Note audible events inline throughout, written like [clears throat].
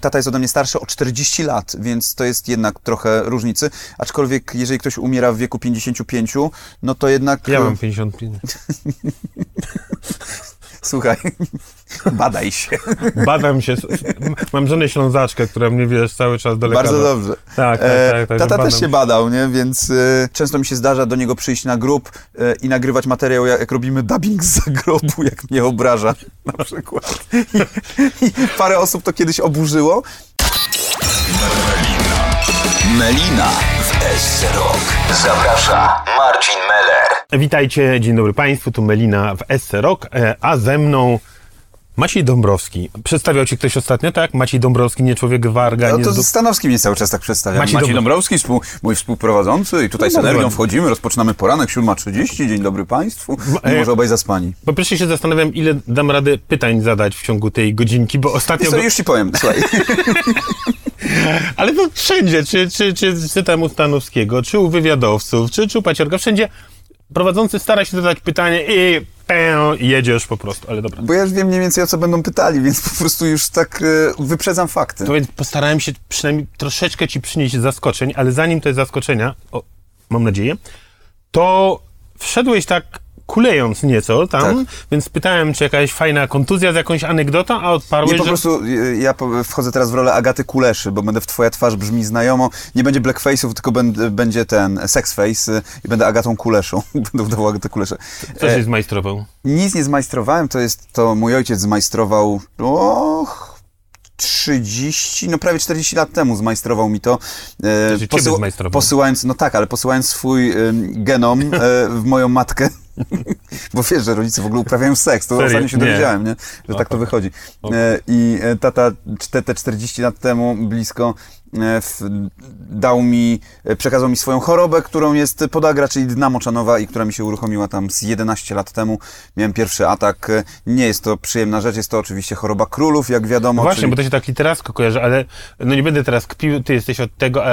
Tata jest ode mnie starszy o 40 lat, więc to jest jednak trochę różnicy. Aczkolwiek, jeżeli ktoś umiera w wieku 55, no to jednak. Ja mam 55. [laughs] Słuchaj, [laughs] badaj się. Badam się. Mam żonę ślązaczkę, która mnie, wiesz, cały czas do lekarza. Bardzo dobrze. Tak, tak, E, tak. tak Tata badam też się badał, nie? Więc e, często mi się zdarza do niego przyjść na grób e, i nagrywać materiał, jak, jak robimy dubbing z grobu, jak mnie obraża na przykład. I, I parę osób to kiedyś oburzyło. Melina w S-Rock. Zaprasza Marcin Meller. Witajcie, dzień dobry Państwu, tu Melina w SC Rock, e, a ze mną Maciej Dąbrowski. Przedstawiał Ci ktoś ostatnio, tak? Maciej Dąbrowski, nie człowiek Warga, No nie to Stanowski mnie cały czas tak przedstawia. Maciej Maciej, Dąbro- Dąbrowski, współ, mój współprowadzący i tutaj No z energią wchodzimy, rozpoczynamy poranek, 7.30, dzień dobry Państwu, e- mimo że obaj zaspani. Po pierwsze się zastanawiam, ile dam radę pytań zadać w ciągu tej godzinki, bo ostatnio... Co, go- już Ci powiem, słuchaj. [laughs] Ale to wszędzie, czy, czy, czy, czy tam u Stanowskiego, czy u wywiadowców, czy, czy u Paciorka, wszędzie prowadzący stara się zadać pytanie i pę, jedziesz po prostu, ale dobra. Bo ja już wiem mniej więcej o co będą pytali, więc po prostu już tak e, wyprzedzam fakty. To więc postarałem się przynajmniej troszeczkę ci przynieść zaskoczeń, ale zanim te zaskoczenia, o, mam nadzieję, to wszedłeś tak kulejąc nieco tam, Tak. więc pytałem, czy jakaś fajna kontuzja z jakąś anegdotą, a odparłeś, Nie, po że... prostu e, ja wchodzę teraz w rolę Agaty Kuleszy, bo będę w Twoja twarz brzmi znajomo. Nie będzie blackface'ów, tylko będę, będzie ten sexface e, i będę Agatą Kuleszą. [laughs] Będę udawał Agatę Kuleszę. Coś E, się zmajstrował. Nic nie zmajstrowałem, to jest, to mój ojciec zmajstrował, och, 30, no prawie 40 lat temu zmajstrował mi to. E, ciebie zmajstrował. posyłając, no tak, ale posyłając swój ym, genom e, w moją matkę. [laughs] Bo wiesz, że rodzice w ogóle uprawiają seks, to Serio? ostatnio się dowiedziałem, nie? że tak to wychodzi. E, I e, tata te 40 lat temu blisko dał mi, e, przekazał mi swoją chorobę, którą jest podagra, czyli dna moczanowa i która mi się uruchomiła tam z 11 lat temu. Miałem pierwszy atak. E, Nie jest to przyjemna rzecz, jest to oczywiście choroba królów, jak wiadomo. Właśnie, czyli- bo to się tak literacko kojarzy, ale no nie będę teraz kpił, ty jesteś od tego, a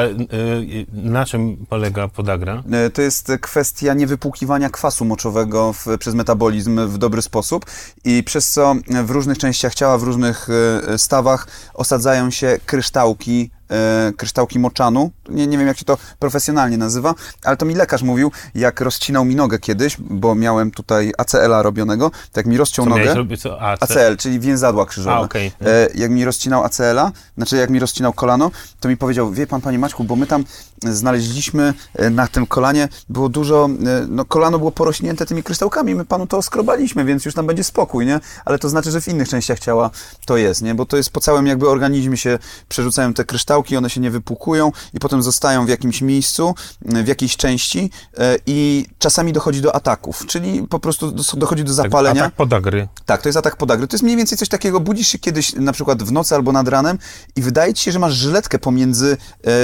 na czym polega podagra? E, To jest kwestia niewypłukiwania kwasu moczowego w, przez metabolizm w dobry sposób i przez co w różnych częściach ciała, w różnych e, stawach osadzają się kryształki, e, kryształki moczanu. Nie, nie wiem, jak się to profesjonalnie nazywa, ale to mi lekarz mówił, jak rozcinał mi nogę kiedyś, bo miałem tutaj ACL-a robionego, to jak mi rozciął Co nogę... robić? Co? A, C. ACL, czyli więzadła krzyżowe. A, okej. E, jak mi rozcinał ACL-a, znaczy jak mi rozcinał kolano, to mi powiedział, wie pan, panie Maćku, bo my tam znaleźliśmy e, na tym kolanie, było dużo, e, no kolano było porośnięte tymi kryształkami, my panu to skrobaliśmy, więc już tam będzie spokój, nie? Ale to znaczy, że w innych częściach ciała to jest, nie? Bo to jest po całym jakby organizmie się przerzucają te kryształki, one się nie wypłukują i potem zostają w jakimś miejscu, w jakiejś części e, i czasami dochodzi do ataków, czyli po prostu dochodzi do zapalenia. Atak podagry. Tak, to jest atak podagry. To jest mniej więcej coś takiego, budzisz się kiedyś na przykład w nocy albo nad ranem i wydaje ci się, że masz żyletkę pomiędzy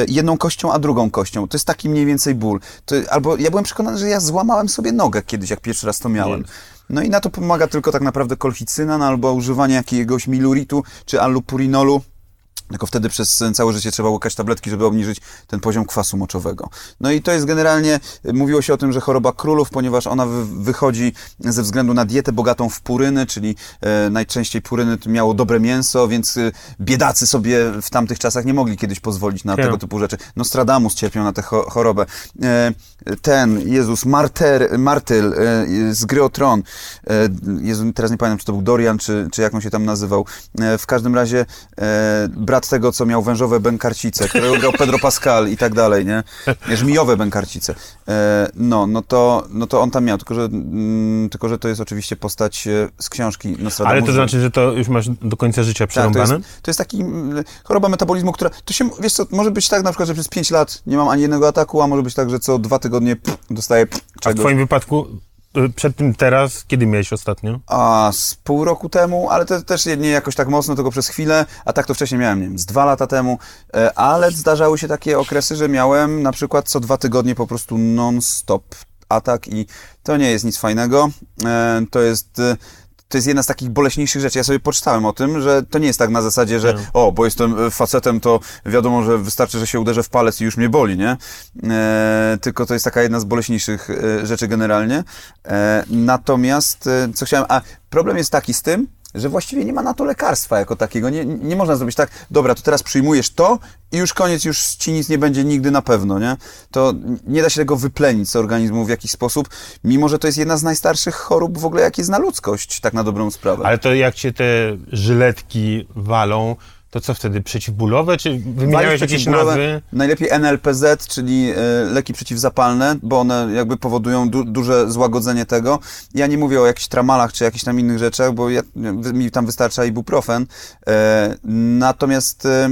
jedną kością a drugą kością. To jest taki mniej więcej ból. To, albo ja byłem przekonany, że ja złamałem sobie nogę kiedyś, jak pierwszy raz to miałem. No i na to pomaga tylko tak naprawdę kolchicynan albo używanie jakiegoś miluritu czy allopurinolu. Tylko wtedy przez całe życie trzeba łykać tabletki, żeby obniżyć ten poziom kwasu moczowego. No i to jest generalnie, mówiło się o tym, że choroba królów, ponieważ ona wy, wychodzi ze względu na dietę bogatą w puryny, czyli e, najczęściej puryny miało dobre mięso, więc e, biedacy sobie w tamtych czasach nie mogli kiedyś pozwolić na Tak. tego typu rzeczy. Nostradamus cierpiał na tę cho chorobę. E, ten, Jezus, Marter, Martyl e, z gry o Tron, e, Jezu, teraz nie pamiętam, czy to był Dorian, czy, czy jak on się tam nazywał. E, w każdym razie e, brat tego, co miał wężowe bękarcice, którego grał Pedro Pascal i tak dalej, nie? Żmijowe bękarcice. E, no, no to, no to on tam miał, tylko że, mm, tylko że to jest oczywiście postać e, z książki Nostradamusa. Ale to znaczy, że to już masz do końca życia Tak, to przerąbane? jest, to jest taki mm, choroba metabolizmu, która, to się, wiesz co, może być tak na przykład, że przez 5 lat nie mam ani jednego ataku, a może być tak, że co dwa tygodnie pff, dostaję pff, A w czegoś. twoim wypadku przed tym teraz, kiedy miałeś ostatnio? A z pół roku temu, ale to też nie jakoś tak mocno, tylko przez chwilę, a tak to wcześniej miałem, nie wiem, z dwa lata temu, e, ale zdarzały się takie okresy, że miałem na przykład co dwa tygodnie po prostu non-stop atak i to nie jest nic fajnego. E, To jest e, to jest jedna z takich boleśniejszych rzeczy. Ja sobie poczytałem o tym, że to nie jest tak na zasadzie, że o, bo jestem e, facetem, to wiadomo, że wystarczy, że się uderzę w palec i już mnie boli, nie? E, tylko to jest taka jedna z boleśniejszych e, rzeczy generalnie. E, natomiast, e, co chciałem, a problem jest taki z tym, że właściwie nie ma na to lekarstwa jako takiego. Nie, nie można zrobić tak, dobra, to teraz przyjmujesz to i już koniec, już ci nic nie będzie nigdy na pewno, nie? To nie da się tego wyplenić z organizmu w jakiś sposób, mimo że to jest jedna z najstarszych chorób w ogóle, jakie zna ludzkość, tak na dobrą sprawę. Ale to jak cię te żyletki walą, to co wtedy? Przeciwbólowe, czy wymieniałeś jakieś nazwy? Najlepiej NLPZ, czyli e, leki przeciwzapalne, bo one jakby powodują du duże złagodzenie tego. Ja nie mówię o jakichś tramalach czy jakichś tam innych rzeczach, bo ja, mi tam wystarcza ibuprofen. E, natomiast e,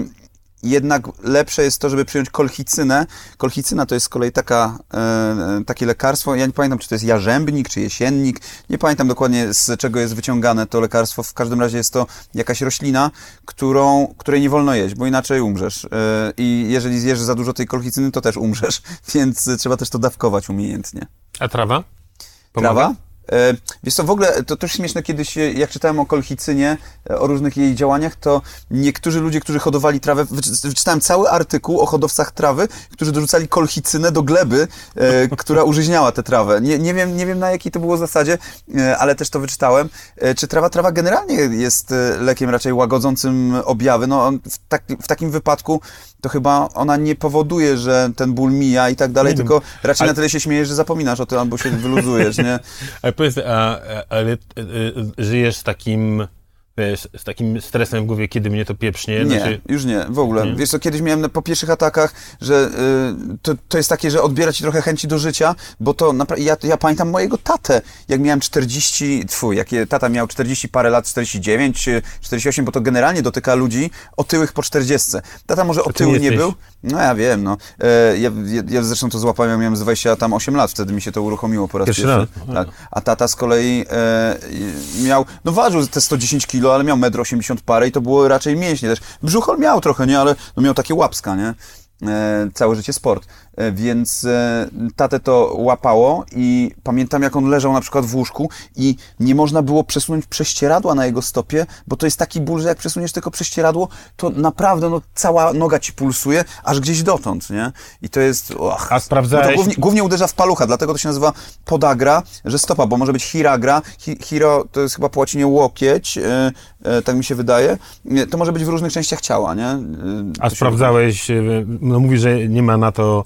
jednak lepsze jest to, żeby przyjąć kolchicynę. Kolchicyna to jest z kolei taka, e, takie lekarstwo, ja nie pamiętam, czy to jest jarzębnik, czy jesiennik, nie pamiętam dokładnie z czego jest wyciągane to lekarstwo, w każdym razie jest to jakaś roślina, którą, której nie wolno jeść, bo inaczej umrzesz. E, I jeżeli zjesz za dużo tej kolchicyny, to też umrzesz, [laughs] więc trzeba też to dawkować umiejętnie. A trawa? Pomaga? Trawa? E, Wiesz co, w ogóle to też śmieszne kiedyś, jak czytałem o kolchicynie, e, o różnych jej działaniach, to niektórzy ludzie, którzy hodowali trawę, wyczy- wyczytałem cały artykuł o hodowcach trawy, którzy dorzucali kolchicynę do gleby, e, [laughs] która użyźniała tę trawę. Nie, nie, wiem, nie wiem na jakiej to było zasadzie, ale też to wyczytałem. Czy trawa, trawa generalnie jest lekiem raczej łagodzącym objawy? No w, tak, w takim wypadku to chyba ona nie powoduje, że ten ból mija i tak dalej, Nie wiem. tylko raczej Ale- na tyle się śmiejesz, że zapominasz o tym albo się wyluzujesz, nie? [laughs] Ale powiedz, a, ale e, e, żyjesz takim, wiesz, z takim stresem w głowie, kiedy mnie to pieprznie? Nie, Znaczy, już nie, w ogóle. Nie? Wiesz co, kiedyś miałem na- po pierwszych atakach, że y, to, to jest takie, że odbiera ci trochę chęci do życia, bo to naprawdę, ja, ja pamiętam mojego tatę, jak miałem 40, twój, jak tata miał 40 parę lat, 49, czy 48, bo to generalnie dotyka ludzi otyłych po 40. Tata może ty otyły nie był, no ja wiem, no. E, ja, ja, ja zresztą to złapałem, jak miałem z 28 lat, wtedy mi się to uruchomiło po raz Pierwszy pierwszy. raz? Tak. A tata z kolei e, miał, no ważył te 110 kilo, ale miał 1,80 m parę i to było raczej mięśnie też. Brzuchol miał trochę, nie, ale no miał takie łapska, nie? E, całe życie sport. E, więc e, tatę to łapało i pamiętam jak on leżał na przykład w łóżku i nie można było przesunąć prześcieradła na jego stopie, bo to jest taki ból, że jak przesuniesz tylko prześcieradło, to naprawdę no, cała noga ci pulsuje, aż gdzieś dotąd, nie? I to jest... Och, A sprawdzałeś- Bo to głównie, głównie uderza w palucha, dlatego to się nazywa podagra, że stopa, bo może być hiragra. Hi, hiro to jest chyba po łacinie łokieć, e, tak mi się wydaje. To może być w różnych częściach ciała, nie? A sprawdzałeś, no mówisz, że nie ma na to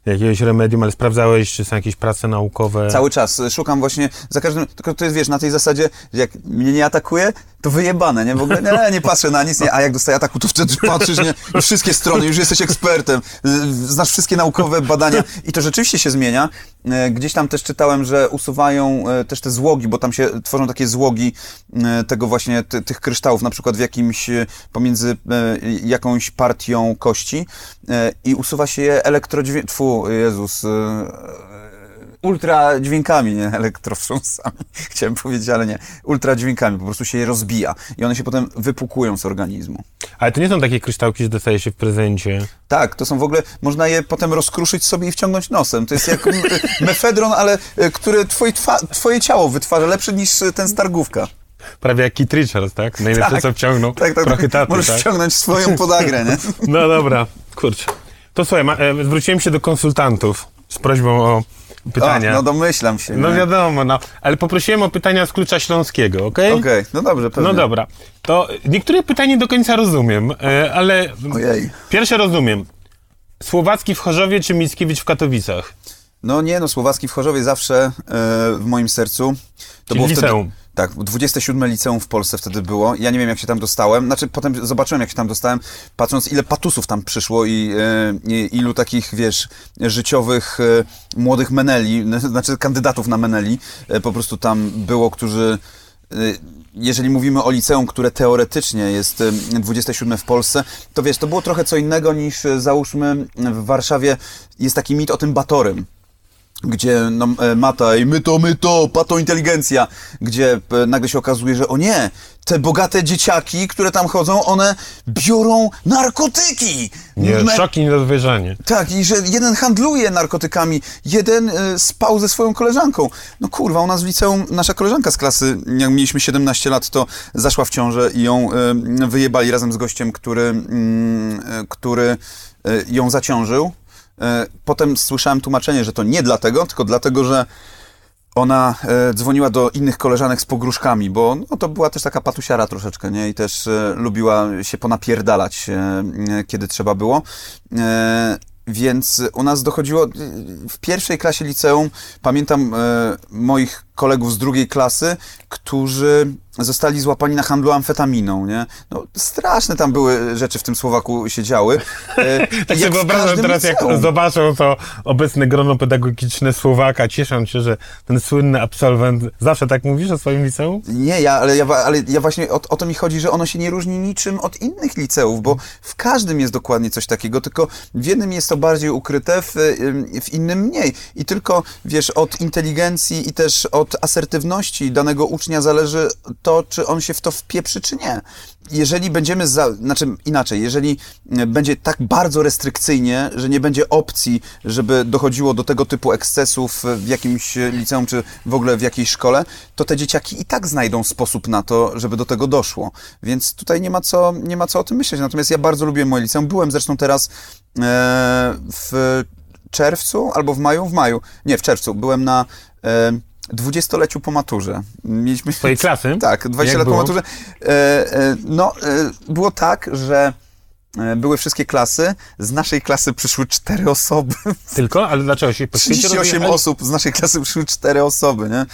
jakiegoś remedium, ale sprawdzałeś, czy są jakieś prace naukowe? Cały czas szukam właśnie za każdym. Tylko to jest, wiesz, na tej zasadzie, jak mnie nie atakuje, to wyjebane, nie? W ogóle nie, nie patrzę na nic, nie. A jak dostaję ataku, to wtedy patrzysz, nie? Wszystkie strony, już jesteś ekspertem, znasz wszystkie naukowe badania i to rzeczywiście się zmienia. E, Gdzieś tam też czytałem, że usuwają e, też te złogi, bo tam się tworzą takie złogi e, tego właśnie, ty, tych kryształów, na przykład w jakimś, pomiędzy jakąś partią kości i usuwa się je elektrodźwięk... Jezus... e, ultradźwiękami, nie elektrowstrząsami, [laughs] chciałem powiedzieć, ale nie, ultradźwiękami, po prostu się je rozbija i one się potem wypukują z organizmu. Ale to nie są takie kryształki, że dostaje się w prezencie. Tak, to są w ogóle, można je potem rozkruszyć sobie i wciągnąć nosem. To jest jak [laughs] mefedron, ale e, który twoje, twoje ciało wytwarza, lepszy niż ten z targówka. Prawie jak Kit Richards, tak? Najlepsze, co wciągnął. Tak, tak, Trochę tak. taty, Możesz tak? wciągnąć swoją podagrę, nie? [laughs] No dobra, kurczę. To słuchaj, ma, e, zwróciłem się do konsultantów z prośbą o pytania. O, no domyślam się. No nie? wiadomo, no. Ale poprosiłem o pytania z klucza śląskiego, okej? Okej, no dobrze, pewnie. No dobra. To niektóre pytania do końca rozumiem, e, ale Ojej. pierwsze rozumiem. Słowacki w Chorzowie czy Mickiewicz w Katowicach? No nie, no Słowacki w Chorzowie zawsze e, w moim sercu. To Czyli liceum. Wtedy, tak, 27 liceum w Polsce wtedy było. Ja nie wiem, jak się tam dostałem. Znaczy, potem zobaczyłem, jak się tam dostałem, patrząc, ile patusów tam przyszło i, e, i ilu takich, wiesz, życiowych e, młodych meneli, znaczy kandydatów na meneli, e, po prostu tam było, którzy jeżeli mówimy o liceum, które teoretycznie jest e, 27 w Polsce, to wiesz, to było trochę co innego niż załóżmy w Warszawie jest taki mit o tym Batorym gdzie no, Mata i my to, my to, pato inteligencja, gdzie e, nagle się okazuje, że o nie, te bogate dzieciaki, które tam chodzą, one biorą narkotyki. Nie, Me- szok i niedowierzanie. tak, i że jeden handluje narkotykami, jeden y, spał ze swoją koleżanką. No kurwa, u nas w liceum nasza koleżanka z klasy, jak mieliśmy 17 lat, to zaszła w ciążę i ją y, wyjebali razem z gościem, który, y, który ją zaciążył. Y, potem słyszałem tłumaczenie, że to nie dlatego, tylko dlatego, że ona e, dzwoniła do innych koleżanek z pogróżkami, bo no, to była też taka patusiara troszeczkę, nie? I też e, lubiła się ponapierdalać, e, e, kiedy trzeba było. E, więc u nas dochodziło, e, w pierwszej klasie liceum, pamiętam e, moich kolegów z drugiej klasy, którzy zostali złapani na handlu amfetaminą, nie? No, straszne tam były rzeczy w tym Słowaku się działy. E, [laughs] Tak jak sobie wyobrażam teraz, jak liceum. zobaczą to obecne grono pedagogiczne Słowaka, cieszą się, że ten słynny absolwent, zawsze tak mówisz o swoim liceum? Nie, ja, ale, ja, ale ja właśnie o, o to mi chodzi, że ono się nie różni niczym od innych liceów, bo w każdym jest dokładnie coś takiego, tylko w jednym jest to bardziej ukryte, w, w innym mniej. I tylko, wiesz, od inteligencji i też od asertywności danego ucznia zależy to, czy on się w to wpieprzy, czy nie. Jeżeli będziemy, za, znaczy inaczej, jeżeli e, będzie tak bardzo restrykcyjnie, że nie będzie opcji, żeby dochodziło do tego typu ekscesów w jakimś liceum, czy w ogóle w jakiejś szkole, to te dzieciaki i tak znajdą sposób na to, żeby do tego doszło. Więc tutaj nie ma co, nie ma co o tym myśleć. Natomiast ja bardzo lubię moje liceum. Byłem zresztą teraz e, w czerwcu albo w maju, w maju, nie, w czerwcu. Byłem na e, dwudziestoleciu po maturze. Mieliśmy... Twojej klasy? Tak, 20 Jak lat po było? maturze. E, e, no, e, było tak, że były wszystkie klasy. Z naszej klasy przyszły cztery osoby. Tylko? Ale dlaczego się po świecie 38 rozjechali? osób z naszej klasy przyszły cztery osoby, nie?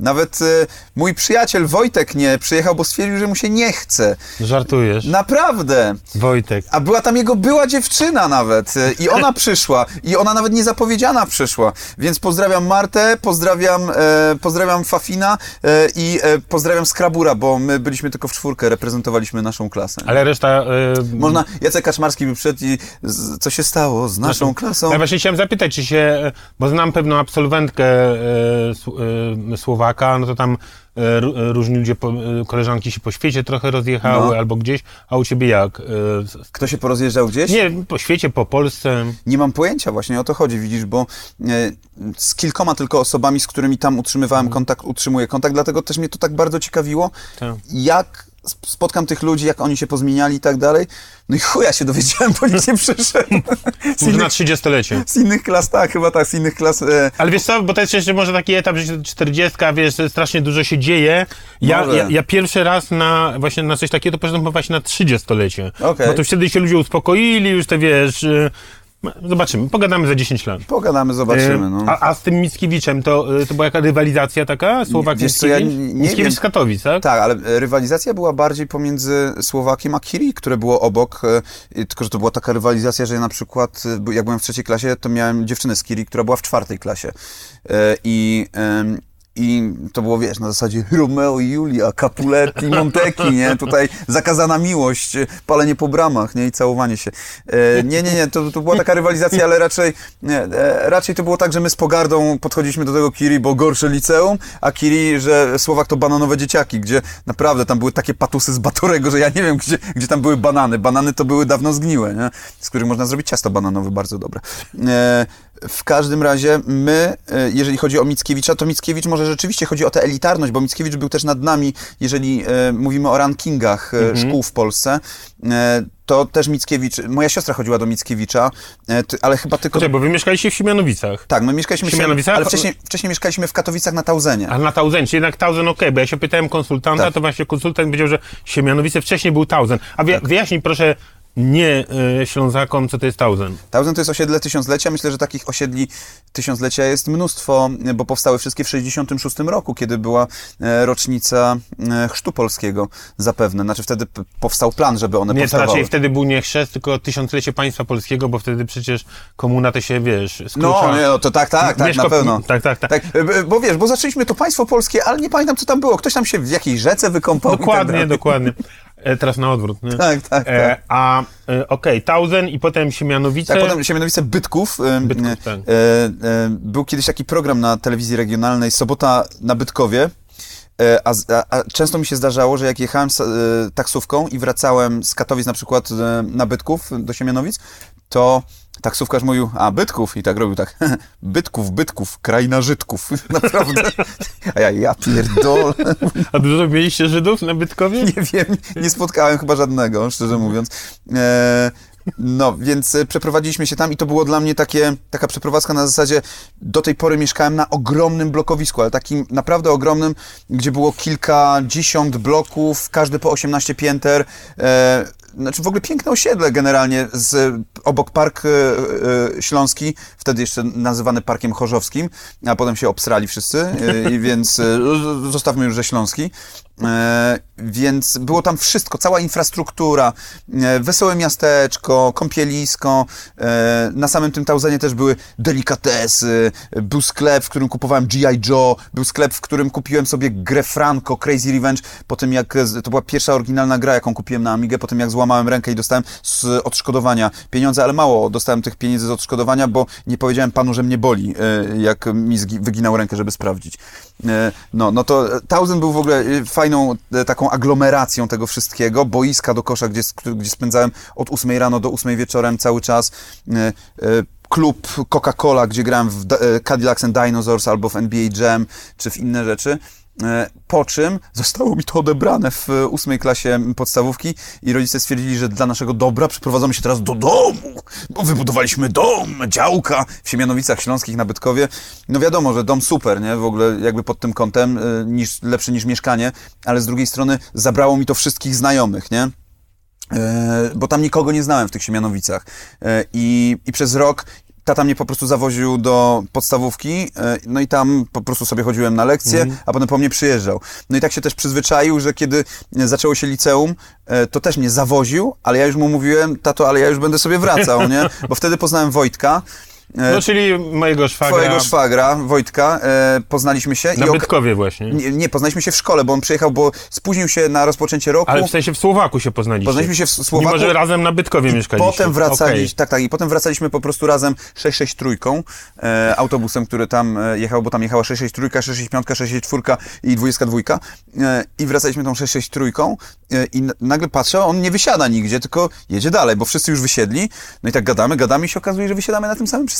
Nawet e, mój przyjaciel Wojtek nie przyjechał, bo stwierdził, że mu się nie chce. Żartujesz. Naprawdę. Wojtek. A była tam jego była dziewczyna nawet e, i ona [laughs] przyszła i ona nawet niezapowiedziana przyszła. Więc pozdrawiam Martę, pozdrawiam, e, pozdrawiam Fafina e, i e, pozdrawiam Skrabura, bo my byliśmy tylko w czwórkę, reprezentowaliśmy naszą klasę. Ale reszta... y, Można, Jacek Kaczmarski by przyszedł i z, co się stało z naszą klasą? Ja właśnie chciałem zapytać, czy się, bo znam pewną absolwentkę e, Słowaka, no to tam e, e, różni ludzie, e, koleżanki się po świecie trochę rozjechały No. albo gdzieś, a u ciebie jak? Kto się porozjeżdżał gdzieś? nie, po świecie, po Polsce. Nie mam pojęcia właśnie o to chodzi, widzisz, bo z kilkoma tylko osobami, z którymi tam utrzymywałem kontakt, utrzymuję kontakt, dlatego też mnie to tak bardzo ciekawiło, Tak. jak spotkam tych ludzi, jak oni się pozmieniali i tak dalej. No i chuja się dowiedziałem, bo nikt nie przyszedł. Z [laughs] Może na innych, 30-lecie. z innych klas, tak, chyba tak, z innych klas. E, Ale wiesz co, bo to jest jeszcze może taki etap, że 40, wiesz, strasznie dużo się dzieje. Ja, ja, ja pierwszy raz na właśnie na coś takiego to poszedłem właśnie na 30-lecie. Okej. Bo to wtedy się ludzie uspokoili, już te wiesz... Zobaczymy, pogadamy za 10 lat. pogadamy, zobaczymy. No. A, a z tym Mickiewiczem to, y, to była jaka rywalizacja taka? Słowak wiesz co, ja Mickiewicz? nie- nie Mickiewicz wiem. z Katowic, tak? Tak, ale e, rywalizacja była bardziej pomiędzy Słowakiem a Kiri, które było obok, e, tylko że to była taka rywalizacja, że ja na przykład, e, bo jak byłem w trzeciej klasie, to miałem dziewczynę z Kiri, która była w czwartej klasie. E, I, i to było, wiesz, na zasadzie Romeo i Julia, Capuletti, [laughs] Monteki, nie? Tutaj zakazana miłość, palenie po bramach, nie? I całowanie się. E, nie, nie, nie, to, to była taka rywalizacja, ale raczej, nie, e, raczej to było tak, że my z pogardą podchodziliśmy do tego Kiri, bo gorsze liceum, a Kiri, że Słowak to bananowe dzieciaki, gdzie naprawdę tam były takie patusy z Batorego, że ja nie wiem, gdzie, gdzie tam były banany. Banany to były dawno zgniłe, nie? z których można zrobić ciasto bananowe, bardzo dobre. E, w każdym razie my, e, jeżeli chodzi o Mickiewicza, to Mickiewicz może rzeczywiście chodzi o tę elitarność, bo Mickiewicz był też nad nami, jeżeli e, mówimy o rankingach e, szkół w Polsce, to też Mickiewicz, moja siostra chodziła do Mickiewicza, ale chyba tylko... Poczekaj, bo wy mieszkaliście w Siemianowicach. Tak, my mieszkaliśmy W Siemianowicach? ale wcześniej, wcześniej mieszkaliśmy w Katowicach na Tauzenie. A na Tauzencie, jednak Tauzen okej, bo ja się pytałem konsultanta, Tak. to właśnie konsultant powiedział, że Siemianowice wcześniej był Tauzen. A wy, Tak. wyjaśnij proszę nie y, Ślązakom, co to jest Tauzen. Tauzen to jest osiedle tysiąclecia. Myślę, że takich osiedli tysiąclecia jest mnóstwo, bo powstały wszystkie w 66 roku, kiedy była e, rocznica e, chrztu polskiego zapewne. Znaczy wtedy powstał plan, żeby one Nie, to powstawały. raczej wtedy był nie chrzest, tylko tysiąclecie państwa polskiego, bo wtedy przecież komuna to się, wiesz, skróca. No, nie, no to tak, tak, tak, Mieszko- na pewno. Tak, tak, tak. b- Bo wiesz, bo zaczęliśmy to państwo polskie, ale nie pamiętam, co tam było. Ktoś tam się w jakiejś rzece wykąpał. tak Dokładnie, dokładnie. E, teraz na odwrót. Nie? Tak, tak, E, tak. a, e, okej, Tauzen i potem Siemianowice. Tak, potem Siemianowice Bytków. e, Bytków, e, tak. e, e, był kiedyś taki program na telewizji regionalnej, Sobota na Bytkowie. E, A, a, a często mi się zdarzało, że jak jechałem z, e, taksówką i wracałem z Katowic na przykład e, na Bytków do Siemianowic, to taksówkarz mówił, a Bytków i tak robił tak, [laughs] Bytków, Bytków, kraina Żydków, [laughs] naprawdę. A ja, ja pierdolę, [laughs] A dużo mieliście Żydów na Bytkowie? nie wiem, nie spotkałem chyba żadnego, szczerze mówiąc. E, no, więc e, przeprowadziliśmy się tam i to było dla mnie takie, taka przeprowadzka na zasadzie, do tej pory mieszkałem na ogromnym blokowisku, ale takim naprawdę ogromnym, gdzie było kilkadziesiąt bloków, każdy po 18 pięter. E, znaczy w ogóle piękne osiedle generalnie, z, obok Park e, e, Śląski, wtedy jeszcze nazywany Parkiem Chorzowskim, a potem się obsrali wszyscy, i więc zostawmy już, że Śląski. E, więc było tam wszystko, cała infrastruktura, e, wesołe miasteczko, kąpielisko, e, na samym tym Tauzenie też były delikatesy, był sklep, w którym kupowałem G.I. Joe, był sklep, w którym kupiłem sobie grę Franco, Crazy Revenge, po tym jak, to była pierwsza oryginalna gra, jaką kupiłem na Amigę, po tym jak złamałem rękę i dostałem z odszkodowania pieniądze, ale mało dostałem tych pieniędzy z odszkodowania, bo nie powiedziałem panu, że mnie boli, jak mi wyginał rękę, żeby sprawdzić. No, no to Tauzen był w ogóle e, fajną e, taką aglomeracją tego wszystkiego, boiska do kosza, gdzie, gdzie spędzałem od 8 rano do 8 wieczorem cały czas. E, e, Klub Coca-Cola, gdzie grałem w Cadillacs and Dinosaurs albo w NBA Jam, czy w inne rzeczy. E, Po czym zostało mi to odebrane w ósmej klasie podstawówki i rodzice stwierdzili, że dla naszego dobra przeprowadzamy się teraz do domu, bo wybudowaliśmy dom, działka w Siemianowicach Śląskich na Bytkowie. No wiadomo, że dom super, nie? W ogóle jakby pod tym kątem, e, niż, lepszy niż mieszkanie, ale z drugiej strony zabrało mi to wszystkich znajomych, nie? E, bo tam nikogo nie znałem w tych Siemianowicach. I, I przez rok tata mnie po prostu zawoził do podstawówki, e, no i tam po prostu sobie chodziłem na lekcje, a potem po mnie przyjeżdżał. No i tak się też przyzwyczaił, że kiedy e, zaczęło się liceum, e, to też mnie zawoził, ale ja już mu mówiłem, tato, ale ja już będę sobie wracał, nie? Bo wtedy poznałem Wojtka, No, czyli mojego szwagra twojego szwagra, Wojtka, e, poznaliśmy się. na i Bytkowie właśnie. nie, nie, poznaliśmy się w szkole, bo on przyjechał, bo spóźnił się na rozpoczęcie roku. Ale w sensie w Słowaku się poznaliście. Poznaliśmy się w Słowaku. Mimo, że razem na Bytkowie mieszkaliście. Potem wracali, Okej. tak, tak, i potem wracaliśmy po prostu razem 663, e, autobusem, który tam e, jechał, bo tam jechała 663, 665, 664 i 22. E, I wracaliśmy tą 663 e, i nagle patrzę, on nie wysiada nigdzie, tylko jedzie dalej, bo wszyscy już wysiedli. No i tak gadamy, gadamy i się okazuje, że wysiadamy na tym samym przystanku.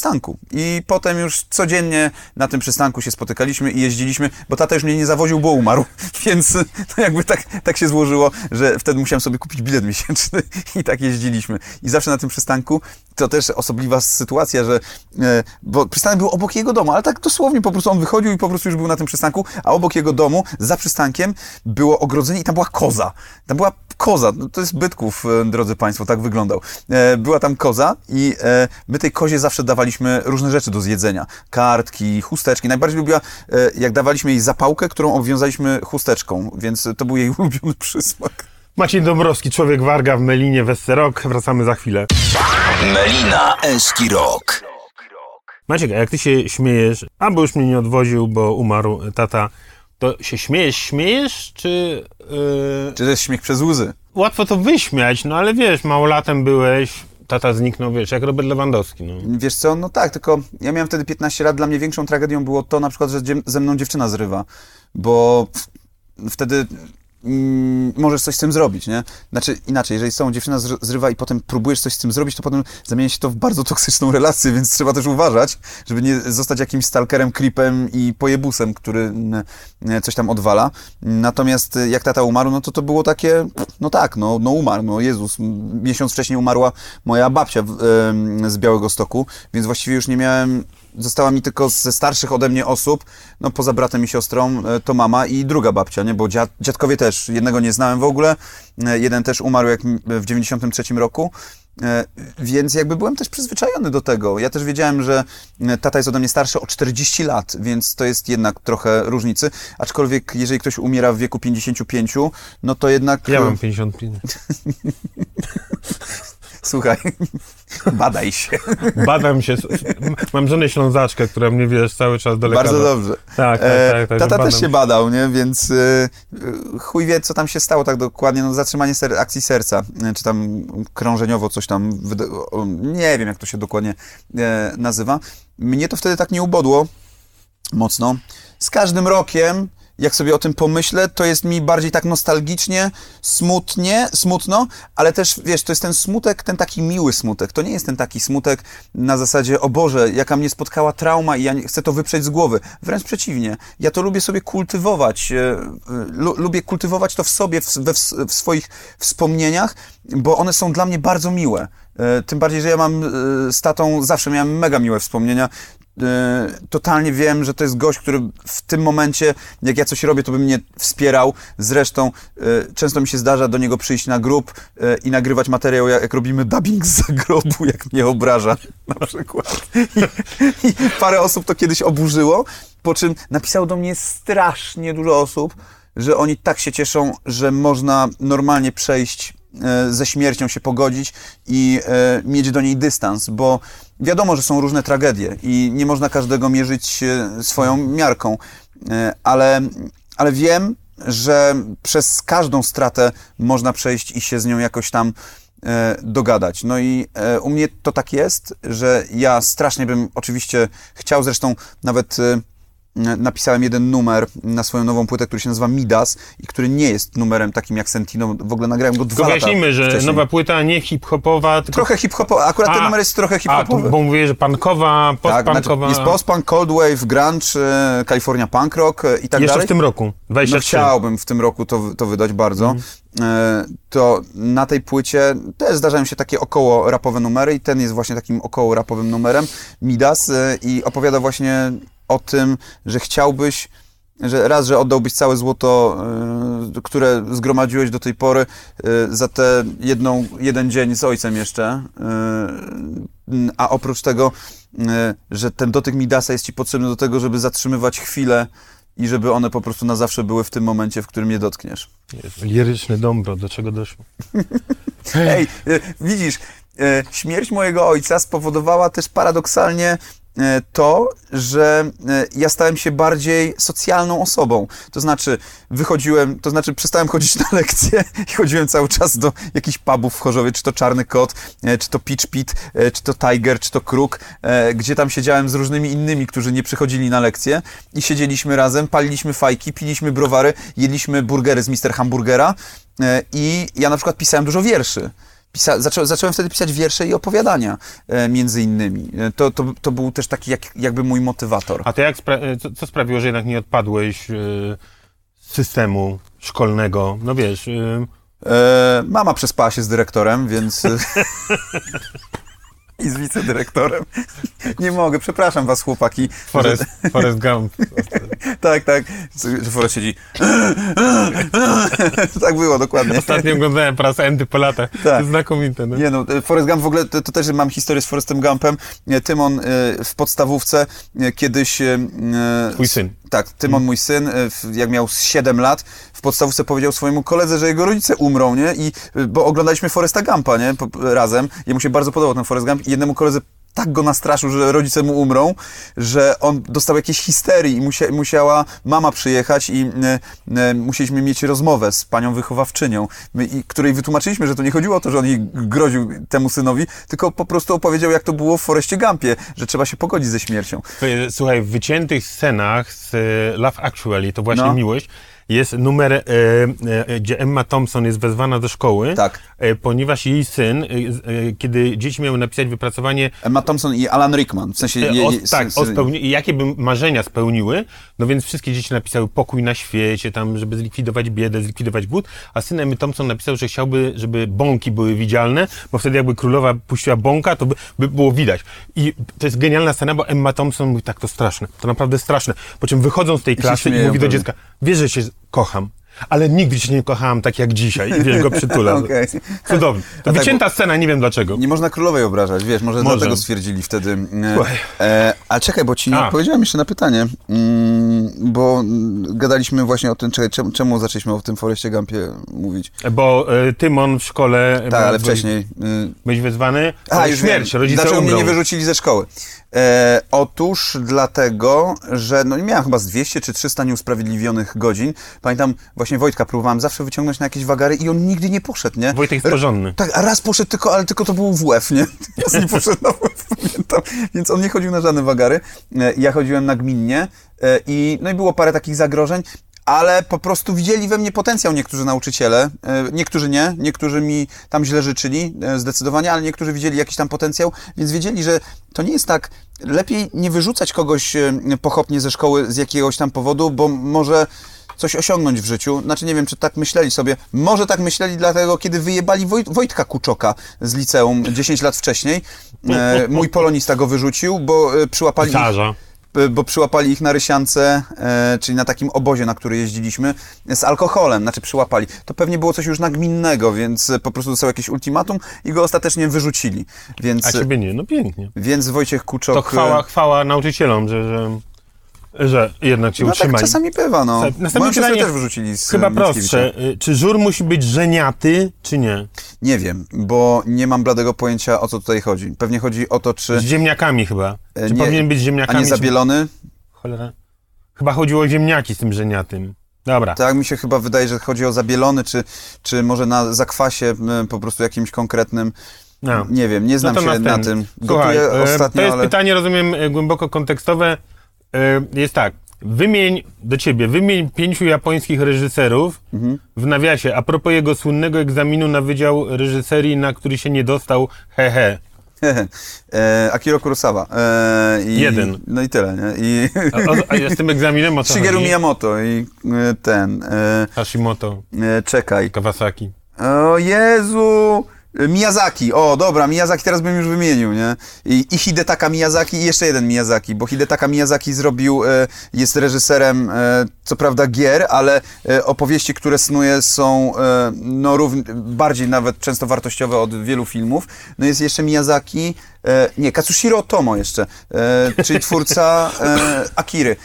I potem już codziennie na tym przystanku się spotykaliśmy i jeździliśmy, bo tata już mnie nie zawoził, bo umarł, [laughs] więc no jakby tak, tak się złożyło, że wtedy musiałem sobie kupić bilet miesięczny [laughs] i tak jeździliśmy. I zawsze na tym przystanku to też osobliwa sytuacja, że e, bo przystanek był obok jego domu, ale tak dosłownie po prostu on wychodził i po prostu już był na tym przystanku, a obok jego domu, za przystankiem było ogrodzenie i tam była koza. Tam była koza, no to jest Bytków, e, drodzy Państwo, tak wyglądał. E, była tam koza i my tej kozie zawsze dawaliśmy różne rzeczy do zjedzenia. Kartki, chusteczki. Najbardziej lubiła, jak dawaliśmy jej zapałkę, którą obwiązaliśmy chusteczką, więc to był jej [laughs] ulubiony przysmak. Maciej Dąbrowski, człowiek Warga w Melinie, Westerok. Wracamy za chwilę. Melina Eski Rock. Maciek, a jak ty się śmiejesz, a bo już mnie nie odwoził, bo umarł tata, to się śmiejesz, śmiejesz, czy... Yy... Czy to jest śmiech przez łzy? Łatwo to wyśmiać, no ale wiesz, małolatem byłeś, tata zniknął, wiesz, jak Robert Lewandowski, no. Wiesz co, no tak, tylko ja miałem wtedy 15 lat, dla mnie większą tragedią było to na przykład, że ze mną dziewczyna zrywa, bo wtedy mm, możesz coś z tym zrobić, nie? Znaczy inaczej, jeżeli z dziewczyna zry- zrywa i potem próbujesz coś z tym zrobić, to potem zamienia się to w bardzo toksyczną relację, więc trzeba też uważać, żeby nie zostać jakimś stalkerem, creepem i pojebusem, który coś tam odwala. Natomiast e, jak tata umarł, no to to było takie, no tak, no, no umarł, no Jezus. Miesiąc wcześniej umarła moja babcia w, z Białego Stoku, więc właściwie już nie miałem Została mi tylko ze starszych ode mnie osób, no poza bratem i siostrą, e, to mama i druga babcia, nie? Bo dziad, dziadkowie też, jednego nie znałem w ogóle, e, jeden też umarł jak w 93 roku, e, więc jakby byłem też przyzwyczajony do tego. Ja też wiedziałem, że tata jest ode mnie starszy o 40 lat, więc to jest jednak trochę różnicy, aczkolwiek jeżeli ktoś umiera w wieku 55, no to jednak... Ja mam 55. [laughs] Słuchaj, [laughs] Badaj się. [laughs] Badam się. Mam żonę ślązaczkę, która mnie, wiesz, cały czas do lekarza. Bardzo dobrze. Tak, tak, E, tak. tak Tata badam. też się badał, nie? Więc e, chuj wie, co tam się stało tak dokładnie. No, zatrzymanie ser akcji serca, e, czy tam krążeniowo coś tam, nie wiem, jak to się dokładnie nazywa. Mnie to wtedy tak nie ubodło mocno. Z każdym rokiem, jak sobie o tym pomyślę, to jest mi bardziej tak nostalgicznie, smutnie, smutno, ale też, wiesz, to jest ten smutek, ten taki miły smutek. To nie jest ten taki smutek na zasadzie, o Boże, jaka mnie spotkała trauma i ja chcę to wyprzeć z głowy. Wręcz przeciwnie. Ja to lubię sobie kultywować. e, e, Lu, lubię kultywować to w sobie, w, we, w, swoich wspomnieniach, bo one są dla mnie bardzo miłe. E, Tym bardziej, że ja mam z tatą, zawsze miałem mega miłe wspomnienia. E, Totalnie wiem, że to jest gość, który w tym momencie, jak ja coś robię, to by mnie wspierał. Zresztą e, często mi się zdarza do niego przyjść na grób e, i nagrywać materiał, jak, robimy dubbing z zagrobu, jak mnie obraża na przykład. I, I parę osób to kiedyś oburzyło, po czym napisało do mnie strasznie dużo osób, że oni tak się cieszą, że można normalnie przejść ze śmiercią się pogodzić i e, mieć do niej dystans, bo wiadomo, że są różne tragedie i nie można każdego mierzyć e, swoją miarką, e, ale, ale wiem, że przez każdą stratę można przejść i się z nią jakoś tam e, dogadać. No i e, u mnie to tak jest, że ja strasznie bym oczywiście chciał, zresztą nawet e, napisałem jeden numer na swoją nową płytę, który się nazywa Midas i który nie jest numerem takim jak Sentino. W ogóle nagrałem go dwa Tylko lata wyjaśnijmy, że wcześniej. nowa płyta nie hip-hopowa, tylko... Trochę hip-hopowy, akurat ten A, numer jest trochę A, hip-hopowy. bo mówię, że punkowa, tak, post-punkowa... jest post-punk, cold wave, grunge, e, California punk rock e, i tak Jeszcze dalej. w tym roku, No 23. chciałbym w tym roku to, to wydać bardzo. E, To na tej płycie też zdarzają się takie około rapowe numery i ten jest właśnie takim około rapowym numerem, Midas i opowiada właśnie o tym, że chciałbyś że raz, że oddałbyś całe złoto, e, które zgromadziłeś do tej pory e, za te jedną, jeden dzień z ojcem jeszcze, e, a oprócz tego, że ten dotyk Midasa jest ci potrzebny do tego, żeby zatrzymywać chwilę i żeby one po prostu na zawsze były w tym momencie, w którym je dotkniesz. Liryczny dąbro, do czego doszło? [laughs] Ej, widzisz, śmierć mojego ojca spowodowała też paradoksalnie to, że e, ja stałem się bardziej socjalną osobą. To znaczy, wychodziłem, to znaczy przestałem chodzić na lekcje i chodziłem cały czas do jakichś pubów w Chorzowie, czy to Czarny Kot, e, czy to Pitch Pit, e, czy to Tiger, czy to Kruk, e, gdzie tam siedziałem z różnymi innymi, którzy nie przychodzili na lekcje i siedzieliśmy razem, paliliśmy fajki, piliśmy browary, jedliśmy burgery z Mister Hamburgera e, i ja na przykład pisałem dużo wierszy. Pisa, zaczą, zacząłem wtedy pisać wiersze i opowiadania, e, między innymi. E, To, to, to był też taki jak, jakby mój motywator. A to jak spra- e, co, co sprawiło, że jednak nie odpadłeś z systemu szkolnego? No wiesz, E, mama przespała się z dyrektorem, więc... [laughs] e, [laughs] I z wicedyrektorem. [laughs] Nie mogę, przepraszam was, chłopaki. Forest, Forest Gump. [laughs] Tak, tak. Że Forest siedzi. tak było, dokładnie. Ostatnio oglądałem prasę Endy po latach. Tak. Znakomite, no. Nie no, Forrest Gump w ogóle, to, to też mam historię z Forrestem Gumpem. E, Tymon e, w podstawówce e, kiedyś... e, Twój syn. Tak, Tymon, mój syn, w- jak miał z 7 lat, w podstawówce powiedział swojemu koledze, że jego rodzice umrą, nie? I, e, bo oglądaliśmy Forresta Gumpa, nie? Razem. Jemu się bardzo podobał ten Forrest Gump i jednemu koledze tak go nastraszył, że rodzice mu umrą, że on dostał jakieś histerii i musia, musiała mama przyjechać i e, e, musieliśmy mieć rozmowę z panią wychowawczynią, my, i, której wytłumaczyliśmy, że to nie chodziło o to, że on jej groził temu synowi, tylko po prostu opowiedział, jak to było w Foreście Gumpie, że trzeba się pogodzić ze śmiercią. Słuchaj, w wyciętych scenach z e, Love Actually, to właśnie No. miłość, jest numer, e, e, gdzie Emma Thompson jest wezwana do szkoły, Tak. e, ponieważ jej syn, e, e, kiedy dzieci miały napisać wypracowanie Emma Thompson i Alan Rickman, w sensie... E, je- o, tak, o spełni- jakie by marzenia spełniły, no więc wszystkie dzieci napisały pokój na świecie, tam, żeby zlikwidować biedę, zlikwidować głód, a syn Emmy Thompson napisał, że chciałby, żeby bąki były widzialne, bo wtedy jakby królowa puściła bąka, to by, by było widać. I to jest genialna scena, bo Emma Thompson mówi, tak, to straszne, to naprawdę straszne. Po czym wychodzą z tej klasy i śmieją mówi do dziecka, wiesz, że cię kocham. Ale nigdy cię nie kochałam tak jak dzisiaj. I wiesz, go przytula. [laughs] Okej. Cudownie. To [laughs] tak, wycięta scena, nie wiem dlaczego. Nie można królowej obrażać, wiesz, może, Może. dlatego stwierdzili wtedy. E, Słuchaj. e, ale czekaj, bo ci nie A. odpowiedziałem jeszcze na pytanie. Mm, bo mm, gadaliśmy właśnie o tym, czekaj, czemu, czemu zaczęliśmy o tym Foreście Gumpie mówić? Bo e, Tymon w szkole... Tak, ale wcześniej. y, Byłeś wezwany? A, już śmierć, wiem. rodzice Dlaczego umrą. mnie nie wyrzucili ze szkoły? E, otóż dlatego, że no miałem chyba z 200 czy 300 nieusprawiedliwionych godzin. Pamiętam, właśnie Wojtka próbowałem zawsze wyciągnąć na jakieś wagary i on nigdy nie poszedł, nie? Wojtek jest porządny. Tak, a raz poszedł tylko, ale tylko to był WF, nie? [laughs] Raz nie poszedł na WF, pamiętam. Więc on nie chodził na żadne wagary. E, Ja chodziłem na gminnie e, i, no i było parę takich zagrożeń, ale po prostu widzieli we mnie potencjał niektórzy nauczyciele. E, Niektórzy nie, niektórzy mi tam źle życzyli, e, zdecydowanie, ale niektórzy widzieli jakiś tam potencjał, więc wiedzieli, że to nie jest tak, lepiej nie wyrzucać kogoś e, pochopnie ze szkoły z jakiegoś tam powodu, bo może coś osiągnąć w życiu. Znaczy nie wiem, czy tak myśleli sobie. Może tak myśleli dlatego, kiedy wyjebali Wojt, Wojtka Kuczoka z liceum 10 lat wcześniej. E, mój polonista go wyrzucił, bo przyłapali Pisarza. Bo przyłapali ich na Rysiance, e, czyli na takim obozie, na który jeździliśmy, z alkoholem, znaczy przyłapali. To pewnie było coś już nagminnego, więc e, po prostu dostał jakieś ultimatum i go ostatecznie wyrzucili. Więc, A ciebie nie, no pięknie. więc Wojciech Kuczok... To e, chwała, chwała nauczycielom, że, że, że jednak cię No tak utrzymali. czasami bywa, no. Następne pytanie też wyrzucili z Chyba prostsze. Y, Czy żur musi być żeniaty, czy nie? Nie wiem, bo nie mam bladego pojęcia o co tutaj chodzi. Pewnie chodzi o to, czy. Z ziemniakami chyba. e, Czy nie- powinien być z A ziemniakami? nie czy- zabielony? Cholera. Chyba chodziło o ziemniaki z tym żeniatym. Dobra. Tak mi się chyba wydaje, że chodzi o zabielony, czy, czy może na zakwasie po prostu jakimś konkretnym. No. Nie wiem, nie znam No się na tym. Słuchaj, Gotuję e, ostatnio, to jest ale. pytanie, rozumiem, e, głęboko kontekstowe. E, Jest tak. Wymień do ciebie, wymień pięciu japońskich reżyserów Mhm. w nawiasie, a propos jego słynnego egzaminu na Wydział Reżyserii, na który się nie dostał, hehe. [laughs] e, Akiro Kurosawa. E, i, Jeden. No i tyle, nie? I A, a, a z tym egzaminem o co Shigeru? Miyamoto i e, ten. E, Hashimoto, e, czekaj. Kawasaki. O Jezu! Miyazaki, o dobra, Miyazaki teraz bym już wymienił, nie? I, i Hidetaka Miyazaki i jeszcze jeden Miyazaki, bo Hidetaka Miyazaki zrobił, e, jest reżyserem, e, co prawda gier, ale e, opowieści, które snuje są no równ, bardziej nawet często wartościowe od wielu filmów. No jest jeszcze Miyazaki, nie, Katsushiro Otomo jeszcze, czyli twórca Akiry.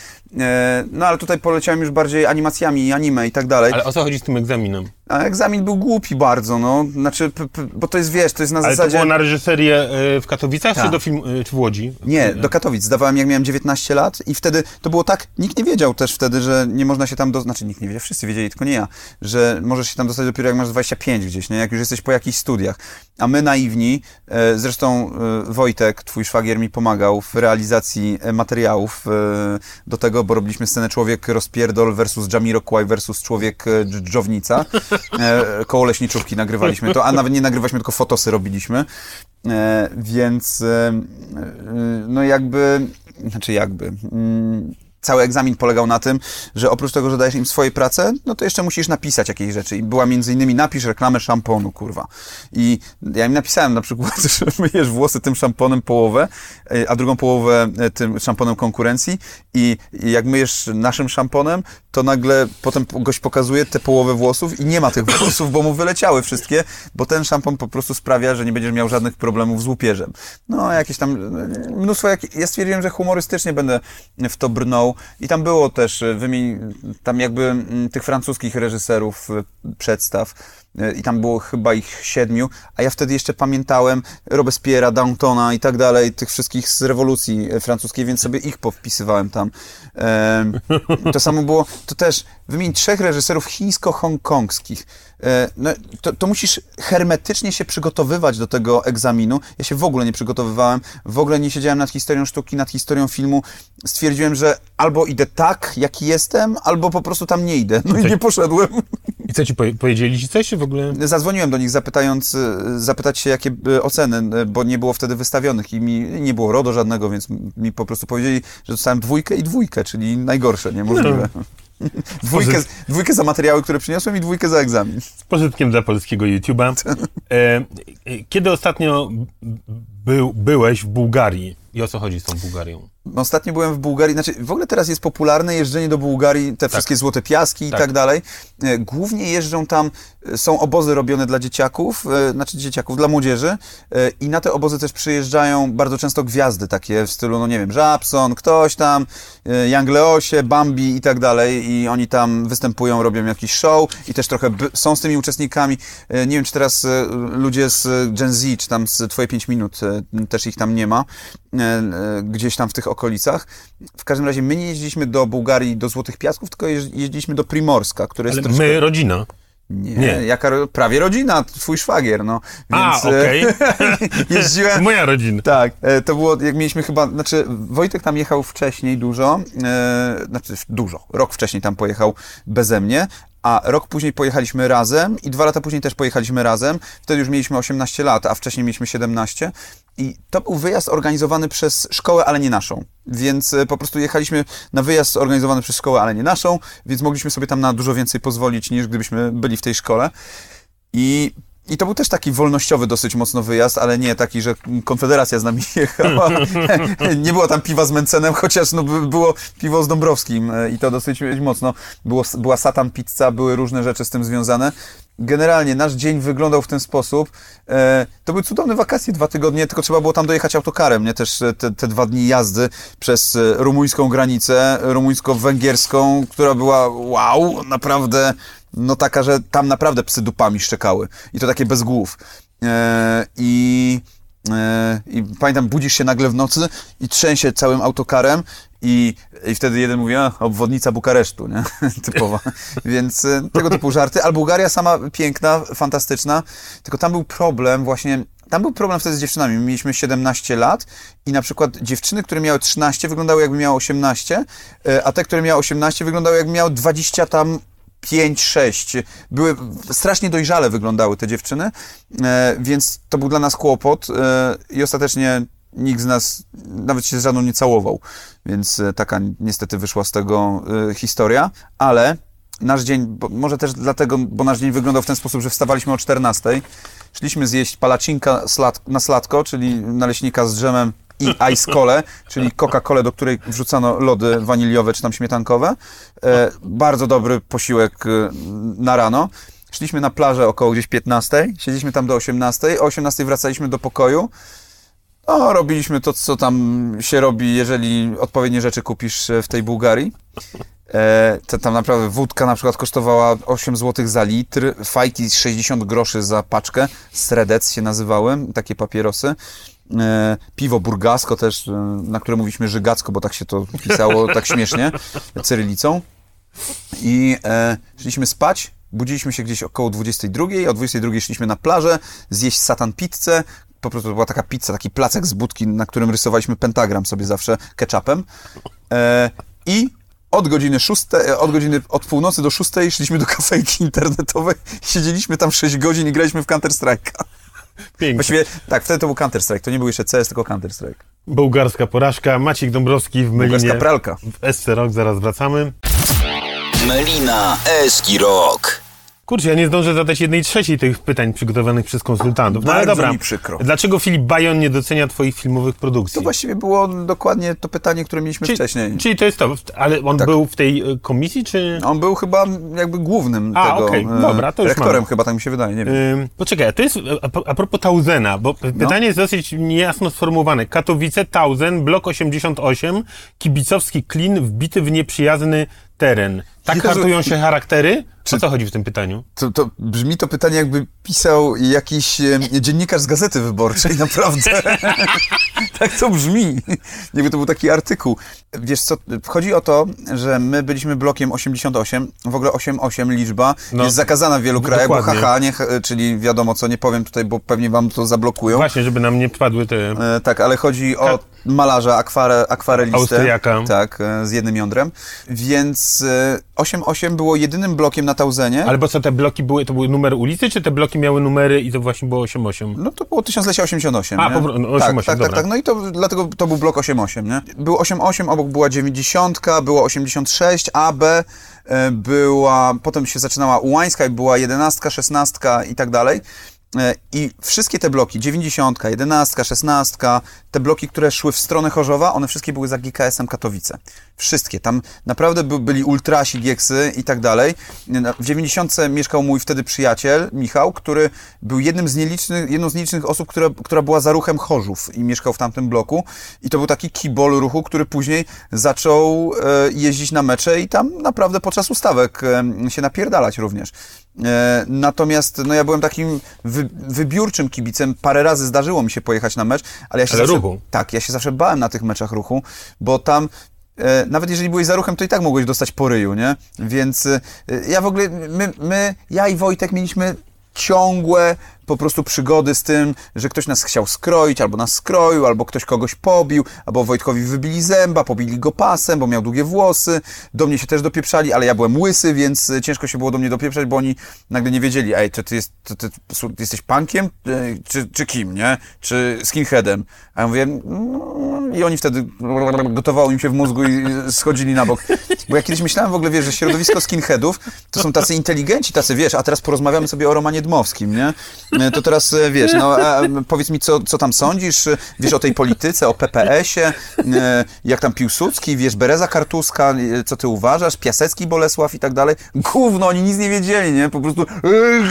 No ale tutaj poleciałem już bardziej animacjami, anime i tak dalej. Ale o co chodzi z tym egzaminem? A egzamin był głupi bardzo, no. Znaczy, bo to jest, wiesz, to jest na Ale to zasadzie... było na reżyserię e, w Katowicach, czy, Tak. do film, e, czy w Łodzi? Nie, do Katowic. Zdawałem, jak miałem 19 lat i wtedy to było tak, nikt nie wiedział też wtedy, że nie można się tam, do... znaczy nikt nie wiedział, wszyscy wiedzieli, tylko nie ja, że możesz się tam dostać dopiero jak masz 25 gdzieś, nie? Jak już jesteś po jakichś studiach. A my naiwni, e, zresztą Wojtek, twój szwagier mi pomagał w realizacji materiałów do tego, bo robiliśmy scenę Człowiek Rozpierdol versus Jamiroquai versus Człowiek Dż- Dżownica. E, koło leśniczówki nagrywaliśmy to, a nawet nie nagrywaliśmy, tylko fotosy robiliśmy. E, więc e, no jakby, znaczy jakby, mm, cały egzamin polegał na tym, że oprócz tego, że dajesz im swoje prace, no to jeszcze musisz napisać jakieś rzeczy. I była między innymi napisz reklamę szamponu, kurwa. I ja im napisałem na przykład, [laughs] że myjesz włosy tym szamponem połowę, e, a drugą połowę e, tym szamponem konkurencji i jak myjesz naszym szamponem, to nagle potem gość pokazuje tę połowę włosów i nie ma tych włosów, bo mu wyleciały wszystkie, bo ten szampon po prostu sprawia, że nie będziesz miał żadnych problemów z łupieżem. No, jakieś tam e, mnóstwo, jak, ja stwierdziłem, że humorystycznie będę w to brnął i tam było też, e, wymień, tam jakby mm, tych francuskich reżyserów e, przedstaw i tam było chyba ich siedmiu, a ja wtedy jeszcze pamiętałem Robespierre'a, Downtona i tak dalej, tych wszystkich z rewolucji e, francuskiej, więc sobie ich powpisywałem tam. To samo było, to też wymień trzech reżyserów chińsko-hongkongskich. E, No, to, to musisz hermetycznie się przygotowywać do tego egzaminu. Ja się w ogóle nie przygotowywałem, w ogóle nie siedziałem nad historią sztuki, nad historią filmu. Stwierdziłem, że albo idę tak, jaki jestem, albo po prostu tam nie idę. No i nie poszedłem. I co ci powie- powiedzieli ci coś, w ogóle? Zadzwoniłem do nich zapytając, e, zapytać się, jakie oceny, e, bo nie było wtedy wystawionych i mi nie było RODO żadnego, więc mi po prostu powiedzieli, że dostałem dwójkę i dwójkę, czyli najgorsze, niemożliwe. [laughs] Dwójkę, dwójkę za materiały, które przyniosłem i dwójkę za egzamin. Z pożytkiem dla polskiego YouTube'a. [laughs] E, e, kiedy ostatnio był, byłeś w Bułgarii? I o co chodzi z tą Bułgarią? Ostatnio byłem w Bułgarii, znaczy w ogóle teraz jest popularne jeżdżenie do Bułgarii, te wszystkie złote piaski i Tak. tak dalej. E, Głównie jeżdżą tam, e, są obozy robione dla dzieciaków, e, znaczy dzieciaków, dla młodzieży i na te obozy też przyjeżdżają bardzo często gwiazdy takie w stylu, no nie wiem, Żabson, ktoś tam, Young Leosie, Bambi i tak dalej i oni tam występują, robią jakiś show i też trochę są z tymi uczestnikami. Nie wiem, czy teraz ludzie z Gen Z, czy tam z Twoje 5 minut, też ich tam nie ma, gdzieś tam w tych okolicach. W każdym razie my nie jeździliśmy do Bułgarii, do Złotych Piasków, tylko jeź- jeździliśmy do Primorska, które jest Ale troszkę... my, rodzina. Nie, Nie. jaka prawie rodzina, twój szwagier, no. A, Więc, e, okej. [laughs] jeździłem... [laughs] Moja rodzina. Tak, e, to było, jak mieliśmy chyba, znaczy Wojtek tam jechał wcześniej dużo, e, znaczy dużo, rok wcześniej tam pojechał beze mnie, a rok później pojechaliśmy razem i dwa lata później też pojechaliśmy razem. Wtedy już mieliśmy 18 lat, a wcześniej mieliśmy 17 i to był wyjazd organizowany przez szkołę, ale nie naszą. Więc e, po prostu jechaliśmy na wyjazd organizowany przez szkołę, ale nie naszą, więc mogliśmy sobie tam na dużo więcej pozwolić niż gdybyśmy byli w tej szkole. I, I to był też taki wolnościowy dosyć mocno wyjazd, ale nie taki, że Konfederacja z nami [laughs] jechała. [laughs] nie było tam piwa z Mencenem, chociaż no, by- było piwo z Dąbrowskim e, i to dosyć mocno. Było, była satan pizza, były różne rzeczy z tym związane. Generalnie nasz dzień wyglądał w ten sposób. E, to były cudowne wakacje, dwa tygodnie, tylko trzeba było tam dojechać autokarem, nie? Też e, te, te dwa dni jazdy przez e, rumuńską granicę, rumuńsko-węgierską, która była wow, naprawdę no taka, że tam naprawdę psy dupami szczekały. I to takie bez głów. I, I pamiętam, budzisz się nagle w nocy i trzęsie całym autokarem i, i wtedy jeden mówi, a, obwodnica Bukaresztu, nie? [laughs] Typowa. Więc e, tego typu żarty. Ale Bułgaria sama piękna, fantastyczna, tylko tam był problem właśnie tam był problem wtedy z dziewczynami. My mieliśmy 17 lat i na przykład dziewczyny, które miały 13, wyglądały jakby miały 18, e, a te, które miały 18, wyglądały jakby miały 20 tam 5, 6. Były strasznie dojrzale wyglądały te dziewczyny, e, więc to był dla nas kłopot i ostatecznie nikt z nas nawet się z żadną nie całował. Więc e, taka niestety wyszła z tego e, historia, ale nasz dzień, może też dlatego, bo nasz dzień wyglądał w ten sposób, że wstawaliśmy o 14, szliśmy zjeść palacinka na sladko, czyli naleśnika z drzemem i ice cole, czyli Coca-Colę, do której wrzucano lody waniliowe czy tam śmietankowe. E, bardzo dobry posiłek e, na rano. Szliśmy na plażę około gdzieś 15, siedzieliśmy tam do 18, o 18 wracaliśmy do pokoju. No, robiliśmy to, co tam się robi, jeżeli odpowiednie rzeczy kupisz e, w tej Bułgarii. E, to tam naprawdę wódka na przykład kosztowała 8 zł za litr, fajki 60 groszy za paczkę, sredec się nazywały, takie papierosy. E, piwo burgasko też, e, na które mówiliśmy żygacko, bo tak się to pisało [laughs] tak śmiesznie, cyrylicą. I e, szliśmy spać, budziliśmy się gdzieś około 22, o 22 szliśmy na plażę, zjeść satan pizzę, po prostu to była taka pizza, taki placek z budki, na którym rysowaliśmy pentagram sobie zawsze ketchupem. E, I od godziny szóstej, od godziny od północy do szóstej szliśmy do kafejki internetowej, [laughs] siedzieliśmy tam 6 godzin i graliśmy w Counter Strike'a. Pięknie. Właściwie tak, wtedy to był Counter Strike, to nie był jeszcze CS, tylko Counter Strike. Bułgarska porażka. Maciek Dąbrowski w Melinie. Bułgarska pralka. W SC Rock, zaraz wracamy. Melina Eski Rock. Kurczę, ja nie zdążę zadać jednej trzeciej tych pytań przygotowanych przez konsultantów. No ale dobra. mi przykro. Dlaczego Filip Bajon nie docenia twoich filmowych produkcji? To właściwie było dokładnie to pytanie, które mieliśmy Czyli- wcześniej. Czyli to jest to, ale on Tak. był w tej e, komisji, czy... On był chyba jakby głównym A, tego. okej, e, dobra, to już Rektorem mamy. chyba, tak mi się wydaje, nie wiem. Ym, poczekaj, a to jest a, pro- a propos Tauzena, bo No. pytanie jest dosyć niejasno sformułowane. Katowice, Tauzen, blok 88, kibicowski klin wbity w nieprzyjazny teren. Tak Jezu. kartują się charaktery? O co chodzi w tym pytaniu? To, to brzmi to pytanie, jakby pisał jakiś e, dziennikarz z gazety wyborczej, [laughs] naprawdę. [laughs] tak to brzmi. Jakby to był taki artykuł. Wiesz co, chodzi o to, że my byliśmy blokiem 88, w ogóle 88 liczba No, jest zakazana w wielu d- krajach, bo dokładnie. haha, nie, czyli wiadomo co, nie powiem tutaj, bo pewnie wam to zablokują. Właśnie, żeby nam nie wpadły te... E, tak, ale chodzi o malarza, akware, akwarelistę. Austriaka. Tak, e, z jednym jądrem. Więc e, 88 było jedynym blokiem na Tauzenie. Ale bo co, te bloki były, to były numer ulicy, czy te bloki miały numery i to właśnie było 88? No to było 1088, A, nie? po no, 88, tak, tak, dobra. tak, tak. No i to dlatego to był blok 88, nie? Był 88, obok była 90, było 86, AB, e, była, potem się zaczynała Ułańska i była 11, 16 i tak dalej. E, I wszystkie te bloki, 90, 11, 16, te bloki, które szły w stronę Chorzowa, one wszystkie były za GKS-em Katowice. Wszystkie. Tam naprawdę by, byli ultrasi, gieksy i tak dalej. W 90 mieszkał mój wtedy przyjaciel, Michał, który był jednym z nielicznych, jedną z nielicznych osób, która, która była za ruchem Chorzów i mieszkał w tamtym bloku. I to był taki kibol ruchu, który później zaczął e, jeździć na mecze i tam naprawdę podczas ustawek e, się napierdalać również. E, natomiast no ja byłem takim wy, wybiórczym kibicem. Parę razy zdarzyło mi się pojechać na mecz, ale ja się Ale zawsze, ruchu. Tak, ja się zawsze bałem na tych meczach ruchu, bo tam e, nawet jeżeli byłeś za ruchem, to i tak mogłeś dostać po ryju, nie? Więc e, ja w ogóle, my, my, ja i Wojtek mieliśmy ciągłe po prostu przygody z tym, że ktoś nas chciał skroić, albo nas skroił, albo ktoś kogoś pobił, albo Wojtkowi wybili zęba, pobili go pasem, bo miał długie włosy. Do mnie się też dopieprzali, ale ja byłem łysy, więc e, ciężko się było do mnie dopieprzać, bo oni nagle nie wiedzieli, ej, czy ty, jest, ty, ty jesteś punkiem, e, czy, czy kim, nie? Czy skinheadem? A ja mówię, mm, i oni wtedy gotowało im się w mózgu i schodzili na bok. Bo ja kiedyś myślałem w ogóle, wiesz, że środowisko skinheadów to są tacy inteligenci, tacy, wiesz, a teraz porozmawiamy sobie o Romanie Dmowskim, nie? E, To teraz, e, wiesz, no powiedz mi, co, co tam sądzisz, wiesz, o tej polityce, o PPS-ie, e, jak tam Piłsudski, wiesz, Bereza Kartuska, e, co ty uważasz, Piasecki Bolesław i tak dalej. Gówno, oni nic nie wiedzieli, nie? Po prostu,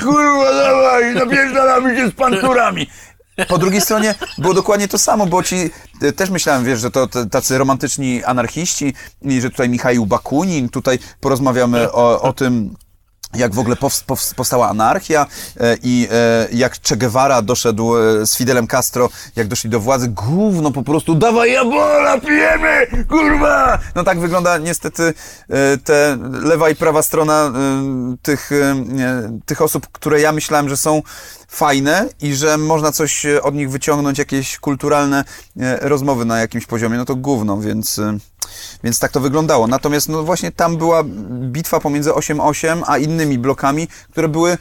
kurwa, dawaj, napierdalamy się z panturami. Po drugiej stronie było dokładnie to samo, bo ci też myślałem, wiesz, że to tacy romantyczni anarchiści i że tutaj Michał Bakunin, tutaj porozmawiamy o, o tym, jak w ogóle pows- pows- powstała anarchia e, i e, jak Che Guevara doszedł e, z Fidelem Castro, jak doszli do władzy, gówno po prostu, dawaj jabola, pijemy, kurwa! No tak wygląda niestety te lewa i prawa strona tych, tych osób, które ja myślałem, że są fajne i że można coś od nich wyciągnąć, jakieś kulturalne rozmowy na jakimś poziomie, no to gówno, więc... Więc tak to wyglądało. Natomiast no właśnie tam była bitwa pomiędzy 8-8 a innymi blokami, które były e,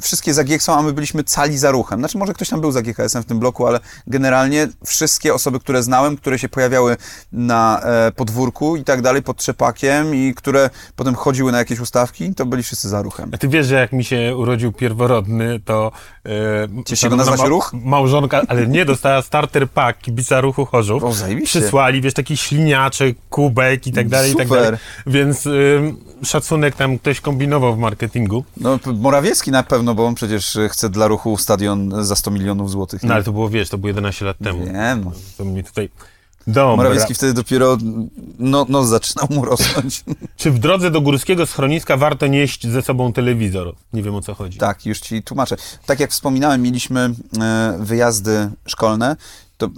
wszystkie za Gieksą, a my byliśmy cali za ruchem. Znaczy może ktoś tam był za GKS-em w tym bloku, ale generalnie wszystkie osoby, które znałem, które się pojawiały na e, podwórku i tak dalej, pod trzepakiem i które potem chodziły na jakieś ustawki, to byli wszyscy za ruchem. A ty wiesz, że jak mi się urodził pierworodny, to... E, Cię się go nazwać ma- Ruch? Małżonka, ale nie, dostała starter pack kibica Ruchu Chorzów. O, zajebiście. Przysłali, wiesz, taki śliniaczek, kubek i tak dalej, i tak dalej. Więc ym, szacunek tam ktoś kombinował w marketingu. No, Morawiecki na pewno, bo on przecież chce dla ruchu stadion za 100 milionów złotych. No ale to było, wiesz, to było 11 lat temu. Wiem. no. To mnie tutaj... Dobra. Morawiecki wtedy dopiero no, nos zaczynał mu rosnąć. [laughs] Czy w drodze do górskiego schroniska warto nieść ze sobą telewizor? Nie wiem o co chodzi. Tak, już ci tłumaczę. Tak jak wspominałem, mieliśmy e, wyjazdy szkolne. To,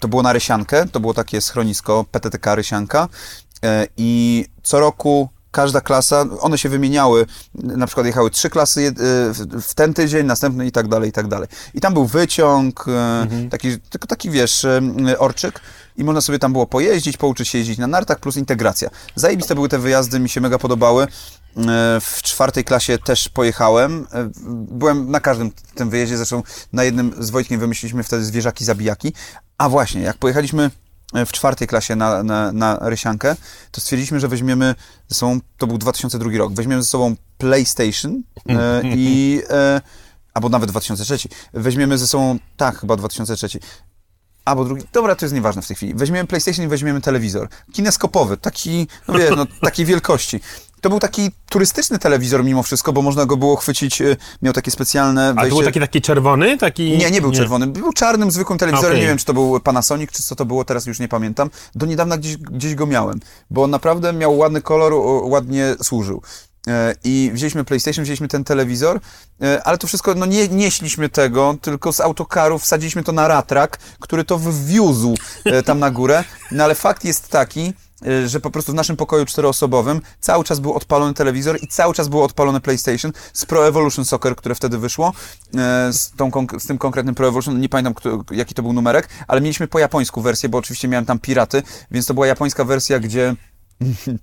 to było na Rysiankę, to było takie schronisko PTTK Rysianka e, i co roku każda klasa, one się wymieniały, na przykład jechały trzy klasy e, w- ten tydzień, następny i tak dalej, i tak dalej. I tam był wyciąg, e, taki, tylko taki, wiesz, orczyk i można sobie tam było pojeździć, pouczyć się jeździć na nartach, plus integracja. Zajebiste były te wyjazdy, mi się mega podobały. E, W czwartej klasie też pojechałem. E, Byłem na każdym tym wyjeździe, zresztą na jednym z Wojtkiem wymyśliliśmy wtedy zwierzaki zabijaki. A właśnie, jak pojechaliśmy e, w czwartej klasie na, na, na Rysiankę, to stwierdziliśmy, że weźmiemy ze sobą, to był 2002 rok, weźmiemy ze sobą PlayStation e, i... E, albo nawet 2003. Weźmiemy ze sobą, tak, chyba 2003. Albo drugi, dobra, to jest nieważne w tej chwili. Weźmiemy PlayStation i weźmiemy telewizor. Kineskopowy, taki, no wiesz, no, takiej wielkości. To był taki turystyczny telewizor mimo wszystko, bo można go było chwycić, y, miał takie specjalne A to wejście. był taki, taki czerwony? Taki... Nie, nie był czerwony. Był czarnym, zwykłym telewizorem. Okej. Nie wiem, czy to był Panasonic, czy co to było, teraz już nie pamiętam. Do niedawna gdzieś, gdzieś go miałem, bo naprawdę miał ładny kolor, ładnie służył. E, I wzięliśmy PlayStation, wzięliśmy ten telewizor, e, ale to wszystko, no nie nieśliśmy tego, tylko z autokarów wsadziliśmy to na ratrak, który to wwiózł e, tam na górę. No ale fakt jest taki, że po prostu w naszym pokoju czteroosobowym cały czas był odpalony telewizor i cały czas było odpalone PlayStation z Pro Evolution Soccer, które wtedy wyszło, e, z, tą, z tym konkretnym Pro Evolution, nie pamiętam kto, jaki to był numerek, ale mieliśmy po japońsku wersję, bo oczywiście miałem tam piraty, więc to była japońska wersja, gdzie [laughs]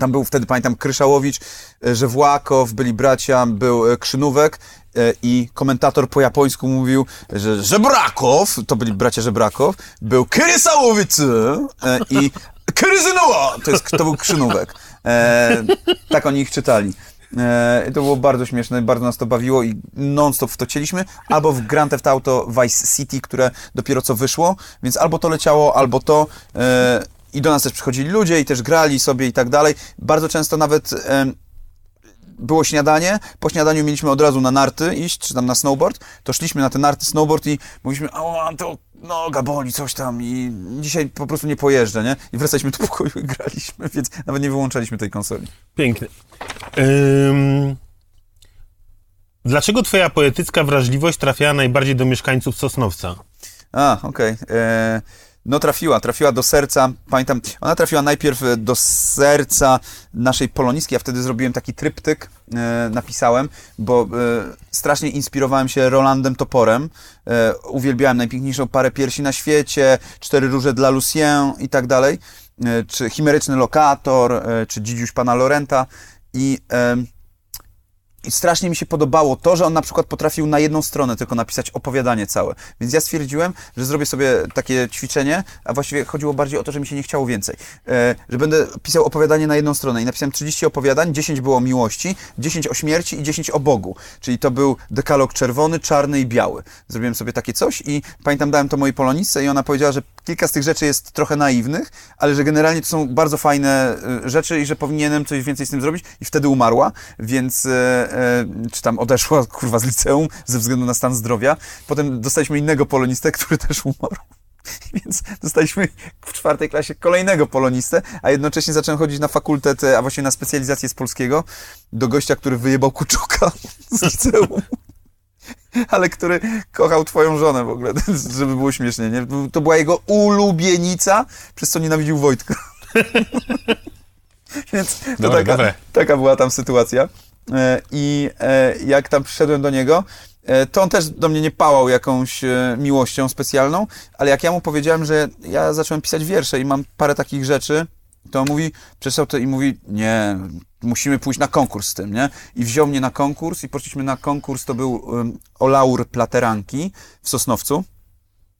Tam był wtedy, pamiętam, Kryszałowicz, e, Żewłakow, byli bracia, był Krzynówek i komentator po japońsku mówił, że Żebrakow, to byli bracia Żebrakow, był Kryszałowicz e, i Kryzynowa, to, jest, to był Krzynówek. E, tak oni ich czytali. E, to było bardzo śmieszne, bardzo nas to bawiło i non-stop w to cieliśmy. Albo w Grand Theft Auto Vice City, które dopiero co wyszło, więc albo to leciało, albo to. E, I do nas też przychodzili ludzie i też grali sobie i tak dalej. Bardzo często nawet było śniadanie, po śniadaniu mieliśmy od razu na narty iść, czy tam na snowboard, to szliśmy na te narty, snowboard i mówiliśmy, o, to noga boli, coś tam i dzisiaj po prostu nie pojeżdżę, nie? I wracaliśmy do pokoju i graliśmy, więc nawet nie wyłączaliśmy tej konsoli. Piękne. Ym... Dlaczego twoja poetycka wrażliwość trafiała najbardziej do mieszkańców Sosnowca? A, okej. E, No trafiła, trafiła do serca. Pamiętam, ona trafiła najpierw e, do serca naszej polonistki. Ja wtedy zrobiłem taki tryptyk, e, napisałem, bo e, strasznie inspirowałem się Rolandem Toporem. E, uwielbiałem najpiękniejszą parę piersi na świecie, cztery róże dla Lucien i tak dalej. E, czy chimeryczny lokator, e, czy dzidziuś pana Lorenta. I em, i strasznie mi się podobało to, że on na przykład potrafił na jedną stronę tylko napisać opowiadanie całe. Więc ja stwierdziłem, że zrobię sobie takie ćwiczenie, a właściwie chodziło bardziej o to, że mi się nie chciało więcej. E, że będę pisał opowiadanie na jedną stronę. I napisałem 30 opowiadań, 10 było o miłości, 10 o śmierci i 10 o Bogu. Czyli to był dekalog czerwony, czarny i biały. Zrobiłem sobie takie coś i pamiętam, dałem to mojej polonistce i ona powiedziała, że kilka z tych rzeczy jest trochę naiwnych, ale że generalnie to są bardzo fajne e, rzeczy i że powinienem coś więcej z tym zrobić. I wtedy umarła, więc e, e, czy tam odeszła, [laughs] kurwa, z liceum ze względu na stan zdrowia. Potem dostaliśmy innego polonistę, który też umarł. [laughs] Więc dostaliśmy w czwartej klasie kolejnego polonistę, a jednocześnie zacząłem chodzić na fakultet, a właściwie na specjalizację z polskiego do gościa, który wyjebał Kuczuka [laughs] z liceum. Ale który kochał twoją żonę w ogóle, [laughs] żeby było śmiesznie, nie? To była jego ulubienica, przez co nienawidził Wojtka. [laughs] Więc to Dobre, taka, dobre. taka była tam sytuacja. E, I e, jak tam przyszedłem do niego, e, to on też do mnie nie pałał jakąś miłością specjalną, ale jak ja mu powiedziałem, że ja zacząłem pisać wiersze i mam parę takich rzeczy, to mówi, przeczytał to i mówi, nie, musimy pójść na konkurs z tym, nie? I wziął mnie na konkurs i poszliśmy na konkurs, to był um, o laur Plateranki w Sosnowcu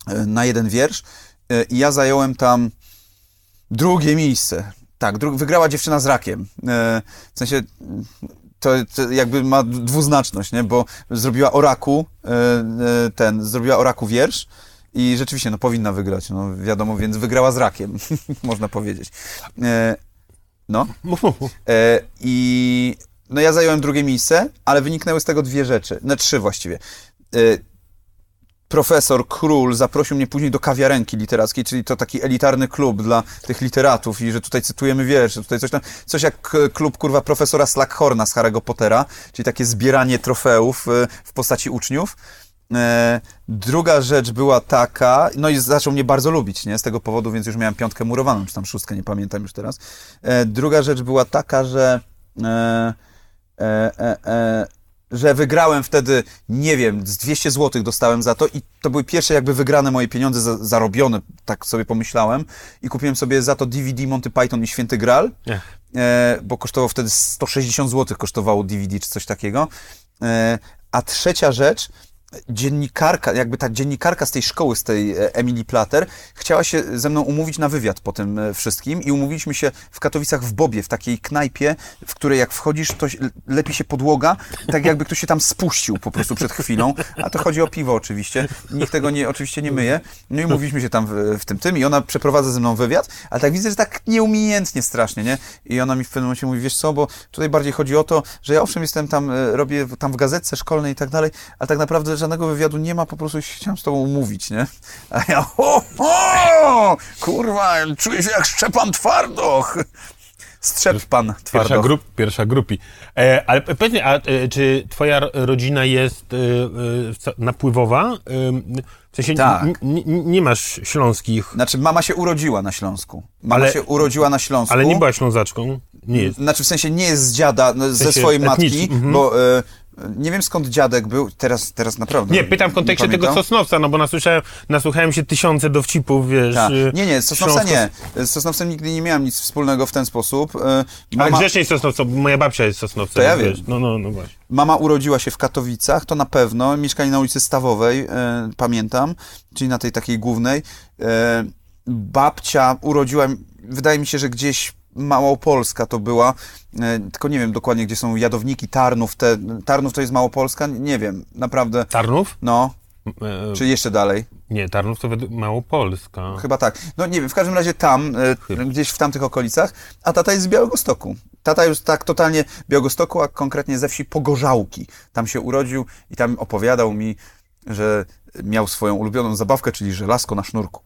e, na jeden wiersz e, i ja zająłem tam drugie miejsce. Tak, dru- wygrała dziewczyna z rakiem. E, w sensie to, to jakby ma dwuznaczność, nie? Bo zrobiła o raku e, ten, zrobiła o raku wiersz i rzeczywiście, no powinna wygrać, no wiadomo, więc wygrała z rakiem, [laughs] można powiedzieć. E, no. E, I no ja zająłem drugie miejsce, ale wyniknęły z tego dwie rzeczy, no trzy właściwie. E, profesor Król zaprosił mnie później do kawiarenki literackiej, czyli to taki elitarny klub dla tych literatów i że tutaj cytujemy wiersze, tutaj coś tam, coś jak e, klub kurwa profesora Slackhorna z Harry'ego Pottera, czyli takie zbieranie trofeów e, w postaci uczniów. E, druga rzecz była taka, no i zaczął mnie bardzo lubić, nie, z tego powodu, więc już miałem piątkę murowaną, czy tam szóstkę, nie pamiętam już teraz. E, druga rzecz była taka, że e, że wygrałem wtedy, nie wiem, z 200 zł dostałem za to i to były pierwsze jakby wygrane moje pieniądze za, zarobione, tak sobie pomyślałem i kupiłem sobie za to DVD Monty Python i Święty Graal, e, bo kosztowało wtedy 160 zł kosztowało DVD czy coś takiego. E, a trzecia rzecz, dziennikarka, jakby ta dziennikarka z tej szkoły, z tej e, Emily Plater, chciała się ze mną umówić na wywiad po tym e, wszystkim i umówiliśmy się w Katowicach w Bobie, w takiej knajpie, w której jak wchodzisz, to lepi się podłoga, tak jakby ktoś się tam spuścił po prostu przed chwilą, a to chodzi o piwo oczywiście, nikt tego nie, oczywiście nie myje. No i umówiliśmy się tam w, w tym tym i ona przeprowadza ze mną wywiad, ale tak widzę, że tak nieumiejętnie strasznie, nie? I ona mi w pewnym momencie mówi, wiesz co, bo tutaj bardziej chodzi o to, że ja owszem jestem tam, e, robię tam w gazetce szkolnej i tak dalej, ale tak naprawdę żadnego wywiadu nie ma, po prostu chciałem z tobą umówić, nie? A ja, ho, ho, kurwa, czuję się jak Szczepan Twardoch. Strzep pan Pierwsza, Twardoch. grup, pierwsza grupi. E, ale powiedz mi, a e, czy twoja ro- rodzina jest e, e, napływowa? E, w sensie Tak. nie masz śląskich, Znaczy, mama się urodziła na Śląsku. Mama Ale- się urodziła na Śląsku. ale nie była ślązaczką? Nie jest. Znaczy w sensie nie jest z dziada, no, ze sensie swojej matki, mhm. bo e, nie wiem skąd dziadek był, teraz, teraz naprawdę. Nie, pytam w kontekście tego. Sosnowca, no bo nasłyszałem, nasłuchałem się tysiące dowcipów, wiesz. Tak. y, Nie, nie, Sosnowca nie. Z Sosnowcem nigdy nie miałem nic wspólnego w ten sposób. Ale Mama, grzecznie z Sosnowca, bo moja babcia jest Sosnowca. To ja wiesz. wiem. No, no, no właśnie. mama urodziła się w Katowicach, to na pewno. Mieszkali na ulicy Stawowej, e, pamiętam, czyli na tej takiej głównej. E, babcia urodziła, wydaje mi się, że gdzieś Małopolska to była, e, tylko nie wiem dokładnie, gdzie są Jadowniki, Tarnów, te, Tarnów to jest Małopolska, nie wiem, naprawdę, Tarnów? no, E, czy jeszcze dalej, Nie, Tarnów to według Małopolska. chyba tak, no nie wiem, w każdym razie tam, e, gdzieś w tamtych okolicach, a tata jest z Białegostoku. Tata już tak totalnie Białegostoku, a konkretnie ze wsi Pogorzałki. Tam się urodził i tam opowiadał mi, że miał swoją ulubioną zabawkę, czyli żelazko na sznurku.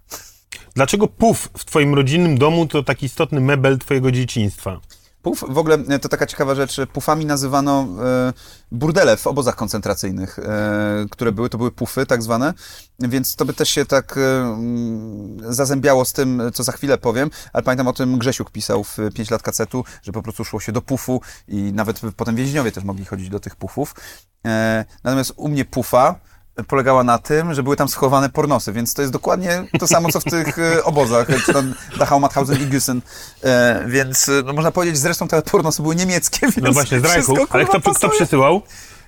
Dlaczego puf w twoim rodzinnym domu to taki istotny mebel twojego dzieciństwa? Puf, w ogóle e, to taka ciekawa rzecz, pufami nazywano e, burdele w obozach koncentracyjnych, e, które były, to były pufy tak zwane, więc to by też się tak e, mm, zazębiało z tym, co za chwilę powiem, ale pamiętam o tym Grzesiuk pisał w 5 lat kacetu, że po prostu szło się do pufu i nawet potem więźniowie też mogli chodzić do tych pufów. E, natomiast u mnie pufa polegała na tym, że były tam schowane pornosy, więc to jest dokładnie to samo, co w tych e, obozach, czy tam Dachau, Mauthausen i Güssen. E, więc e, no, można powiedzieć, zresztą te pornosy były niemieckie, więc No właśnie, z Reichu. Ale kto, kto przysyłał?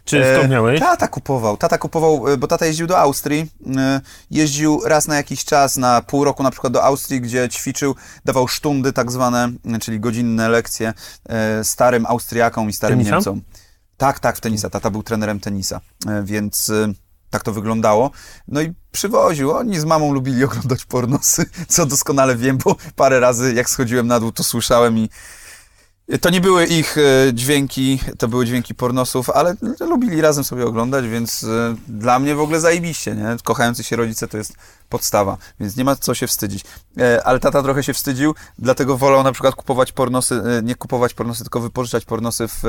Czy skąd E, miałeś? Tata kupował, tata kupował, bo tata jeździł do Austrii, jeździł raz na jakiś czas, na pół roku na przykład do Austrii, gdzie ćwiczył, dawał sztundy tak zwane, czyli godzinne lekcje starym Austriakom i starym Tenisa? Niemcom. Tak, tak, w tenisa. Tata był trenerem tenisa, więc tak to wyglądało. No i przywoził. Oni z mamą lubili [laughs] oglądać pornosy, co doskonale wiem, bo parę razy jak schodziłem na dół, to słyszałem i to nie były ich e, dźwięki, to były dźwięki pornosów, ale lubili razem sobie oglądać, więc e, dla mnie w ogóle zajebiście, nie? Kochający się rodzice to jest podstawa, więc nie ma co się wstydzić. E, Ale tata trochę się wstydził, dlatego wolał na przykład kupować pornosy, nie kupować pornosy, tylko wypożyczać pornosy w,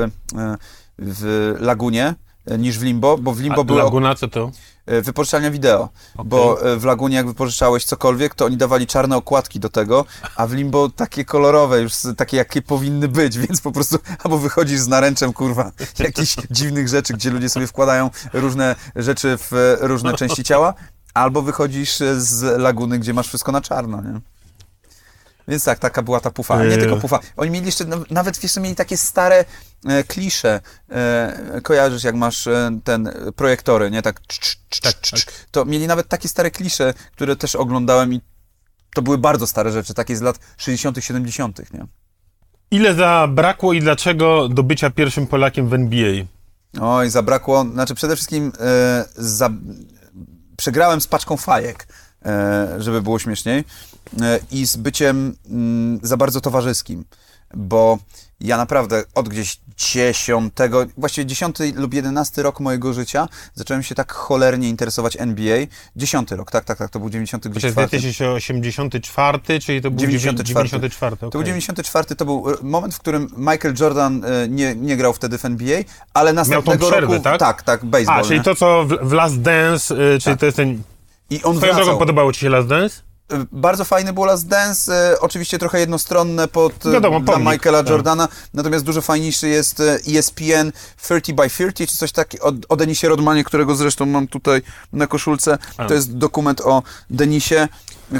w Lagunie niż w Limbo, bo w Limbo A były Laguna co to? E, wypożyczalnia wideo, bo e, w Lagunie jak wypożyczałeś cokolwiek, to oni dawali czarne okładki do tego, a w Limbo takie kolorowe, już takie jakie powinny być, [laughs] więc po prostu albo wychodzisz z naręczem, kurwa, [laughs] jakichś dziwnych rzeczy, gdzie ludzie sobie wkładają różne rzeczy w e, różne części ciała, albo wychodzisz e, z Laguny, gdzie masz wszystko na czarno, nie? Więc tak, taka była ta pufa. Nie Eee. tylko pufa. Oni mieli jeszcze, no, nawet wiesz, mieli takie stare e, klisze. E, kojarzysz, jak masz e, ten e, projektory, nie? Tak, cz, cz, cz, cz, cz. To mieli nawet takie stare klisze, które też oglądałem i to były bardzo stare rzeczy, takie z lat 60., 70., nie? Ile zabrakło i dlaczego do bycia pierwszym Polakiem w NBA? Oj, zabrakło, znaczy przede wszystkim e, za, przegrałem z paczką fajek, e, żeby było śmieszniej, i z byciem mm, za bardzo towarzyskim, bo ja naprawdę od gdzieś dziesiątego, właściwie dziesiąty lub jedenasty rok mojego życia zacząłem się tak cholernie interesować NBA. Dziesiąty rok, tak, tak, tak, to był 90 To gdzieś czwarty. 2084, czyli to był 94. 94. To był okej. 94, to był e, moment, w którym Michael Jordan e, nie, nie grał wtedy w NBA, ale następnego przerwę, roku... tak? Tak, tak, baseball. A, czyli nie? to, co w, w Last Dance, czyli to jest ten... I on Swoją drogą wracał. podobało ci się Last Dance? Bardzo fajny był Last Dance, e, oczywiście trochę jednostronne pod e, Wiadomo, dla pomnik, Michaela tak. Jordana, natomiast dużo fajniejszy jest e, ESPN 30 by 30, czy coś takiego, o, o Denisie Rodmanie, którego zresztą mam tutaj na koszulce. To jest dokument o Denisie,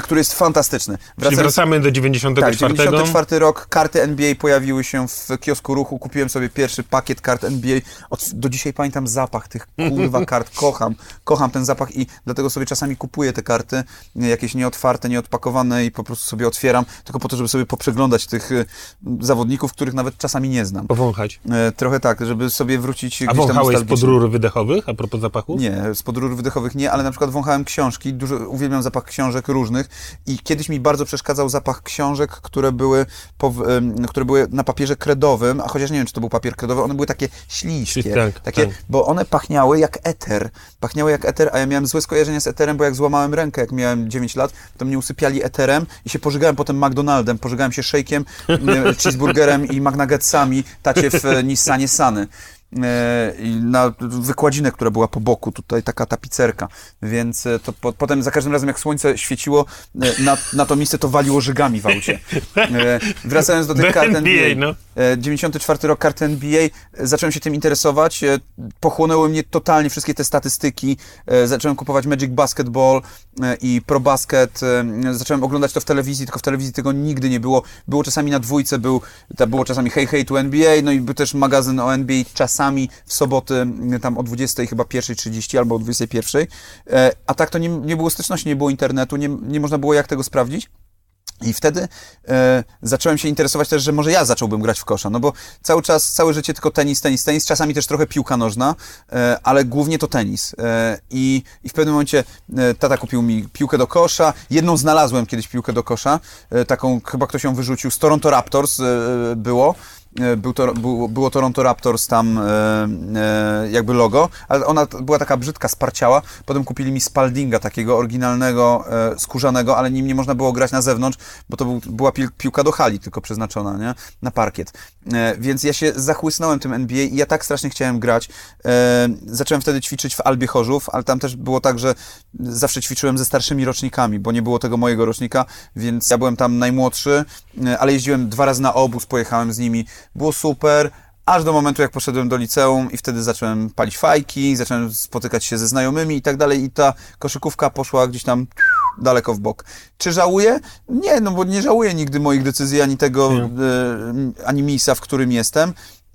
który jest fantastyczny. Czyli Wracając- wracamy do 94. tak, 94 rok, karty NBA pojawiły się w kiosku ruchu, kupiłem sobie pierwszy pakiet kart NBA, Od, do dzisiaj pamiętam zapach tych kurwa [laughs] kart, kocham, kocham ten zapach i dlatego sobie czasami kupuję te karty, jakieś nieotwarte, nieodpakowane i po prostu sobie otwieram, tylko po to, żeby sobie poprzeglądać tych y, zawodników, których nawet czasami nie znam. Powąchać. E, trochę tak, żeby sobie wrócić A gdzieś tam wąchałeś z nostalgicznie. pod rur wydechowych, a propos zapachu? Nie, z podrur wydechowych nie, ale na przykład wąchałem książki, dużo, uwielbiam zapach książek różnych i kiedyś mi bardzo przeszkadzał zapach książek, które były, em, które były na papierze kredowym, a chociaż nie wiem, czy to był papier kredowy, one były takie śliskie, Ślis- tak, takie, tak. bo one pachniały jak eter, pachniały jak eter, a ja miałem złe skojarzenia z eterem, bo jak złamałem rękę, jak miałem 9 lat, to mnie usypiali eterem i się pożygałem potem McDonaldem, pożygałem się shake'iem, [laughs] cheeseburgerem i McNuggetsami, tacie w e, Nissanie Sany. E, i na wykładzinę, która była po boku, tutaj taka tapicerka, więc e, to po, potem za każdym razem jak słońce świeciło e, na, na to miejsce, to waliło żygami w aucie. Wracając do tych [laughs] kart NBA, no. E, 94 rok karty NBA, e, zacząłem się tym interesować, e, pochłonęły mnie totalnie wszystkie te statystyki, e, zacząłem kupować Magic Basketball e, i Pro Basket, e, zacząłem oglądać to w telewizji, tylko w telewizji tego nigdy nie było, było czasami na dwójce, był, ta było czasami Hey Hey to NBA, no i był też magazyn o NBA czasami w soboty tam o 20 chyba 1.30 albo o 21, e, a tak to nie, nie było styczności, nie było internetu, nie, nie można było jak tego sprawdzić. I wtedy e, zacząłem się interesować też, że może ja zacząłbym grać w kosza, no bo cały czas, całe życie tylko tenis, tenis, tenis, czasami też trochę piłka nożna, e, ale głównie to tenis. E, i, I w pewnym momencie e, tata kupił mi piłkę do kosza, jedną znalazłem kiedyś piłkę do kosza, e, taką chyba ktoś ją wyrzucił, z Toronto Raptors e, było, był to, był, było Toronto Raptors tam e, e, jakby logo, ale ona była taka brzydka, sparciała. Potem kupili mi Spaldinga, takiego oryginalnego, e, skórzanego, ale nim nie można było grać na zewnątrz, bo to był, była piłka do hali tylko przeznaczona, nie? Na parkiet. E, więc ja się zachłysnąłem tym NBA i ja tak strasznie chciałem grać. E, zacząłem wtedy ćwiczyć w Albie Chorzów, ale tam też było tak, że zawsze ćwiczyłem ze starszymi rocznikami, bo nie było tego mojego rocznika, więc ja byłem tam najmłodszy, e, ale jeździłem dwa razy na obóz, pojechałem z nimi. Było super, aż do momentu, jak poszedłem do liceum i wtedy zacząłem palić fajki, zacząłem spotykać się ze znajomymi i tak dalej i ta koszykówka poszła gdzieś tam daleko w bok. Czy żałuję? Nie, no bo nie żałuję nigdy moich decyzji, ani tego, e, ani miejsca, w którym jestem.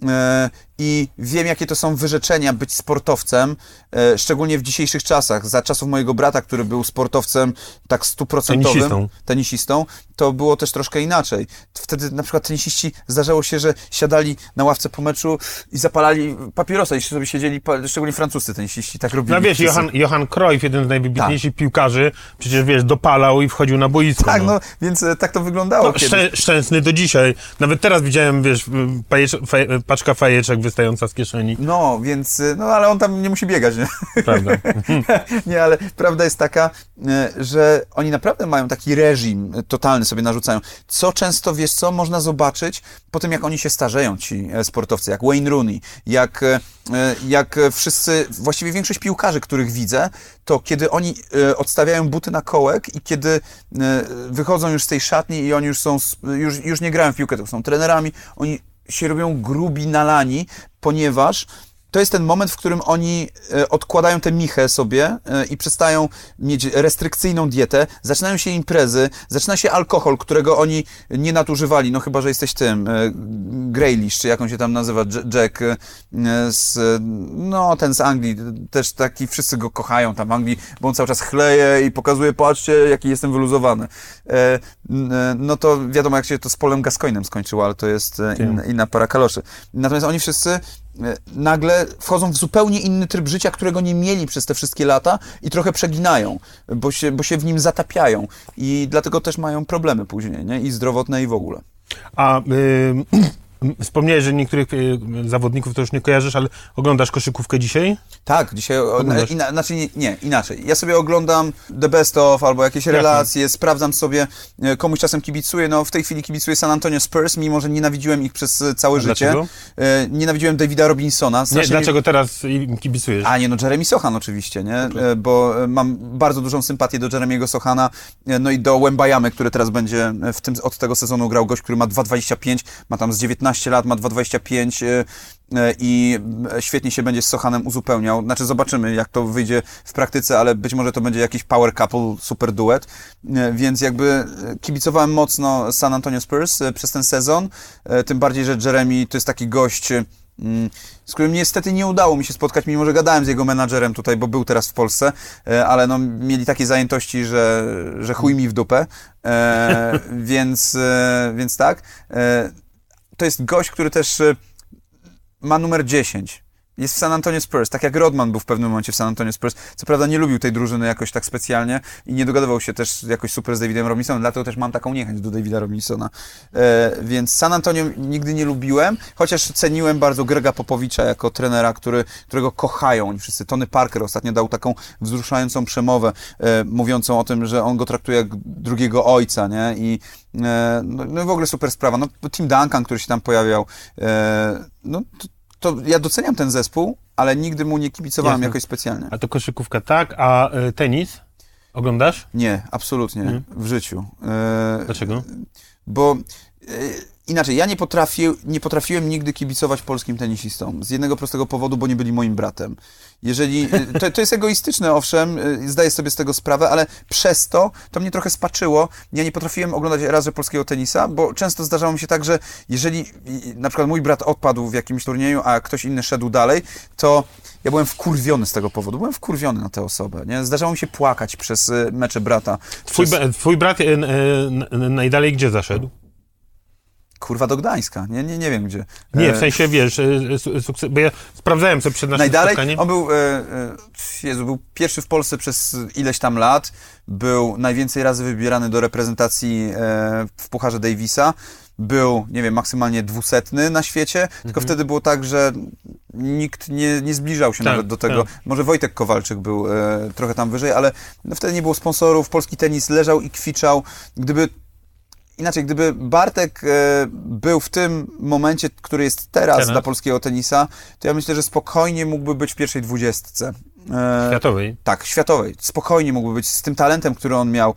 E, I wiem, jakie to są wyrzeczenia być sportowcem, e, szczególnie w dzisiejszych czasach. Za czasów mojego brata, który był sportowcem tak stuprocentowym, Tenisistą. tenisistą, to było też troszkę inaczej. Wtedy na przykład tenisiści zdarzało się, że siadali na ławce po meczu i zapalali papierosa i sobie siedzieli, szczególnie francuscy tenisiści, tak robili. No wiesz, wszyscy. Johan, Johan Cruyff, jeden z najwybitniejszych piłkarzy, przecież wiesz, dopalał i wchodził na boisko. Tak, no, więc e, tak to wyglądało No, szczę, szczęsny do dzisiaj. Nawet teraz widziałem, wiesz, fajecz, faj, paczka fajeczek wystająca z kieszeni. No, więc, e, no ale on tam nie musi biegać, nie? Prawda. [laughs] nie, ale prawda jest taka, e, że oni naprawdę mają taki reżim totalny sobie narzucają. Co często, wiesz co, można zobaczyć po tym, jak oni się starzeją, ci e, sportowcy, jak Wayne Rooney, jak, e, e, jak wszyscy, właściwie większość piłkarzy, których widzę, to kiedy oni odstawiają buty na kołek i kiedy wychodzą już z tej szatni i oni już są, już, już nie grają w piłkę, tylko są trenerami, oni się robią grubi, nalani, ponieważ to jest ten moment, w którym oni e, odkładają tę michę sobie e, i przestają mieć restrykcyjną dietę, zaczynają się imprezy, zaczyna się alkohol, którego oni nie nadużywali, no chyba, że jesteś tym, e, Graylish, czy jak on się tam nazywa, Jack z, no ten z Anglii, też taki, wszyscy go kochają tam w Anglii, bo on cały czas chleje i pokazuje, patrzcie, jaki jestem wyluzowany. No to wiadomo, jak się to z Polem Gascoinem skończyło, ale to jest inna, inna para kaloszy. Natomiast oni wszyscy nagle wchodzą w zupełnie inny tryb życia, którego nie mieli przez te wszystkie lata i trochę przeginają, bo się, bo się w nim zatapiają i dlatego też mają problemy później, nie? I zdrowotne i w ogóle. A [clears throat] wspomniałeś, że niektórych y, zawodników to już nie kojarzysz, ale oglądasz koszykówkę dzisiaj? Tak, dzisiaj, Oglądasz? ina, znaczy nie, nie, inaczej. Ja sobie oglądam The Best of albo jakieś relacje, sprawdzam sobie, e, komuś czasem kibicuję, no w tej chwili kibicuję San Antonio Spurs, mimo że nienawidziłem ich przez e, całe A życie. dlaczego? Nienawidziłem Davida Robinsona. Nie, mi- dlaczego teraz im kibicujesz? A nie, no Jeremy Sochan oczywiście, nie? E, Bo mam bardzo dużą sympatię do Jeremiego Sochana, no i do Wembayamy, który teraz będzie w tym, od tego sezonu grał gość, który ma 2,25, ma tam z 19 lat, ma 2,25 e, e, i e, świetnie się będzie z Sochanem uzupełniał. Znaczy zobaczymy, jak to wyjdzie w praktyce, ale być może to będzie jakiś power couple, super duet. Więc jakby kibicowałem mocno San Antonio Spurs przez ten sezon, tym bardziej, że Jeremy to jest taki gość, z którym niestety nie udało mi się spotkać, mimo że gadałem z jego menadżerem tutaj, bo był teraz w Polsce, ale no, mieli takie zajętości, że, że chuj mi w dupę, e, [laughs] więc, więc tak. E, to jest gość, który też e, ma numer 10. Jest w San Antonio Spurs, tak jak Rodman był w pewnym momencie w San Antonio Spurs. Co prawda nie lubił tej drużyny jakoś tak specjalnie i nie dogadywał się też jakoś super z Davidem Robinsonem, dlatego też mam taką niechęć do Davida Robinsona. E, więc San Antonio nigdy nie lubiłem, chociaż ceniłem bardzo Grega Popowicza jako trenera, który, którego kochają oni wszyscy. Tony Parker ostatnio dał taką wzruszającą przemowę, e, mówiącą o tym, że on go traktuje jak drugiego ojca, nie? I e, no, no w ogóle super sprawa. No, Tim Duncan, który się tam pojawiał, e, no to, ja doceniam ten zespół, ale nigdy mu nie kibicowałem Jasne. jakoś specjalnie. A to koszykówka tak, a y, tenis? Oglądasz? Nie, absolutnie, w życiu. E, Dlaczego? Bo e, inaczej, ja nie, potrafię, nie potrafiłem nigdy kibicować polskim tenisistom. Z jednego prostego powodu, bo nie byli moim bratem. Jeżeli, y, to, to jest egoistyczne, owszem, y, zdaję sobie z tego sprawę, ale przez to, to mnie trochę spaczyło. Ja nie potrafiłem oglądać raz, że polskiego tenisa, bo często zdarzało mi się tak, że jeżeli y, na przykład mój brat odpadł w jakimś turnieju, a ktoś inny szedł dalej, to ja byłem wkurwiony z tego powodu. Byłem wkurwiony na tę osobę. Nie? Zdarzało mi się płakać przez mecze brata. Twój, Przez, twój brat najdalej gdzie zaszedł? Kurwa do Gdańska. Nie, nie, nie wiem gdzie. Nie, E, w sensie, wiesz, e, su- sukces, bo ja sprawdzałem sobie przed naszym Najdalej, spotkaniem. on był, e, e, Jezu, był pierwszy w Polsce przez ileś tam lat, był najwięcej razy wybierany do reprezentacji e, w Pucharze Davisa, był, nie wiem, maksymalnie dwusetny na świecie, tylko wtedy było tak, że nikt nie, nie zbliżał się Tak, nawet do tego. tak. Może Wojtek Kowalczyk był e, trochę tam wyżej, ale no, wtedy nie było sponsorów, polski tenis leżał i kwiczał. Gdyby Inaczej, gdyby Bartek e, był w tym momencie, który jest teraz, Teraz? dla polskiego tenisa, to ja myślę, że spokojnie mógłby być w pierwszej dwudziestce. E, Światowej. tak, światowej. Spokojnie mógłby być z tym talentem, który on miał.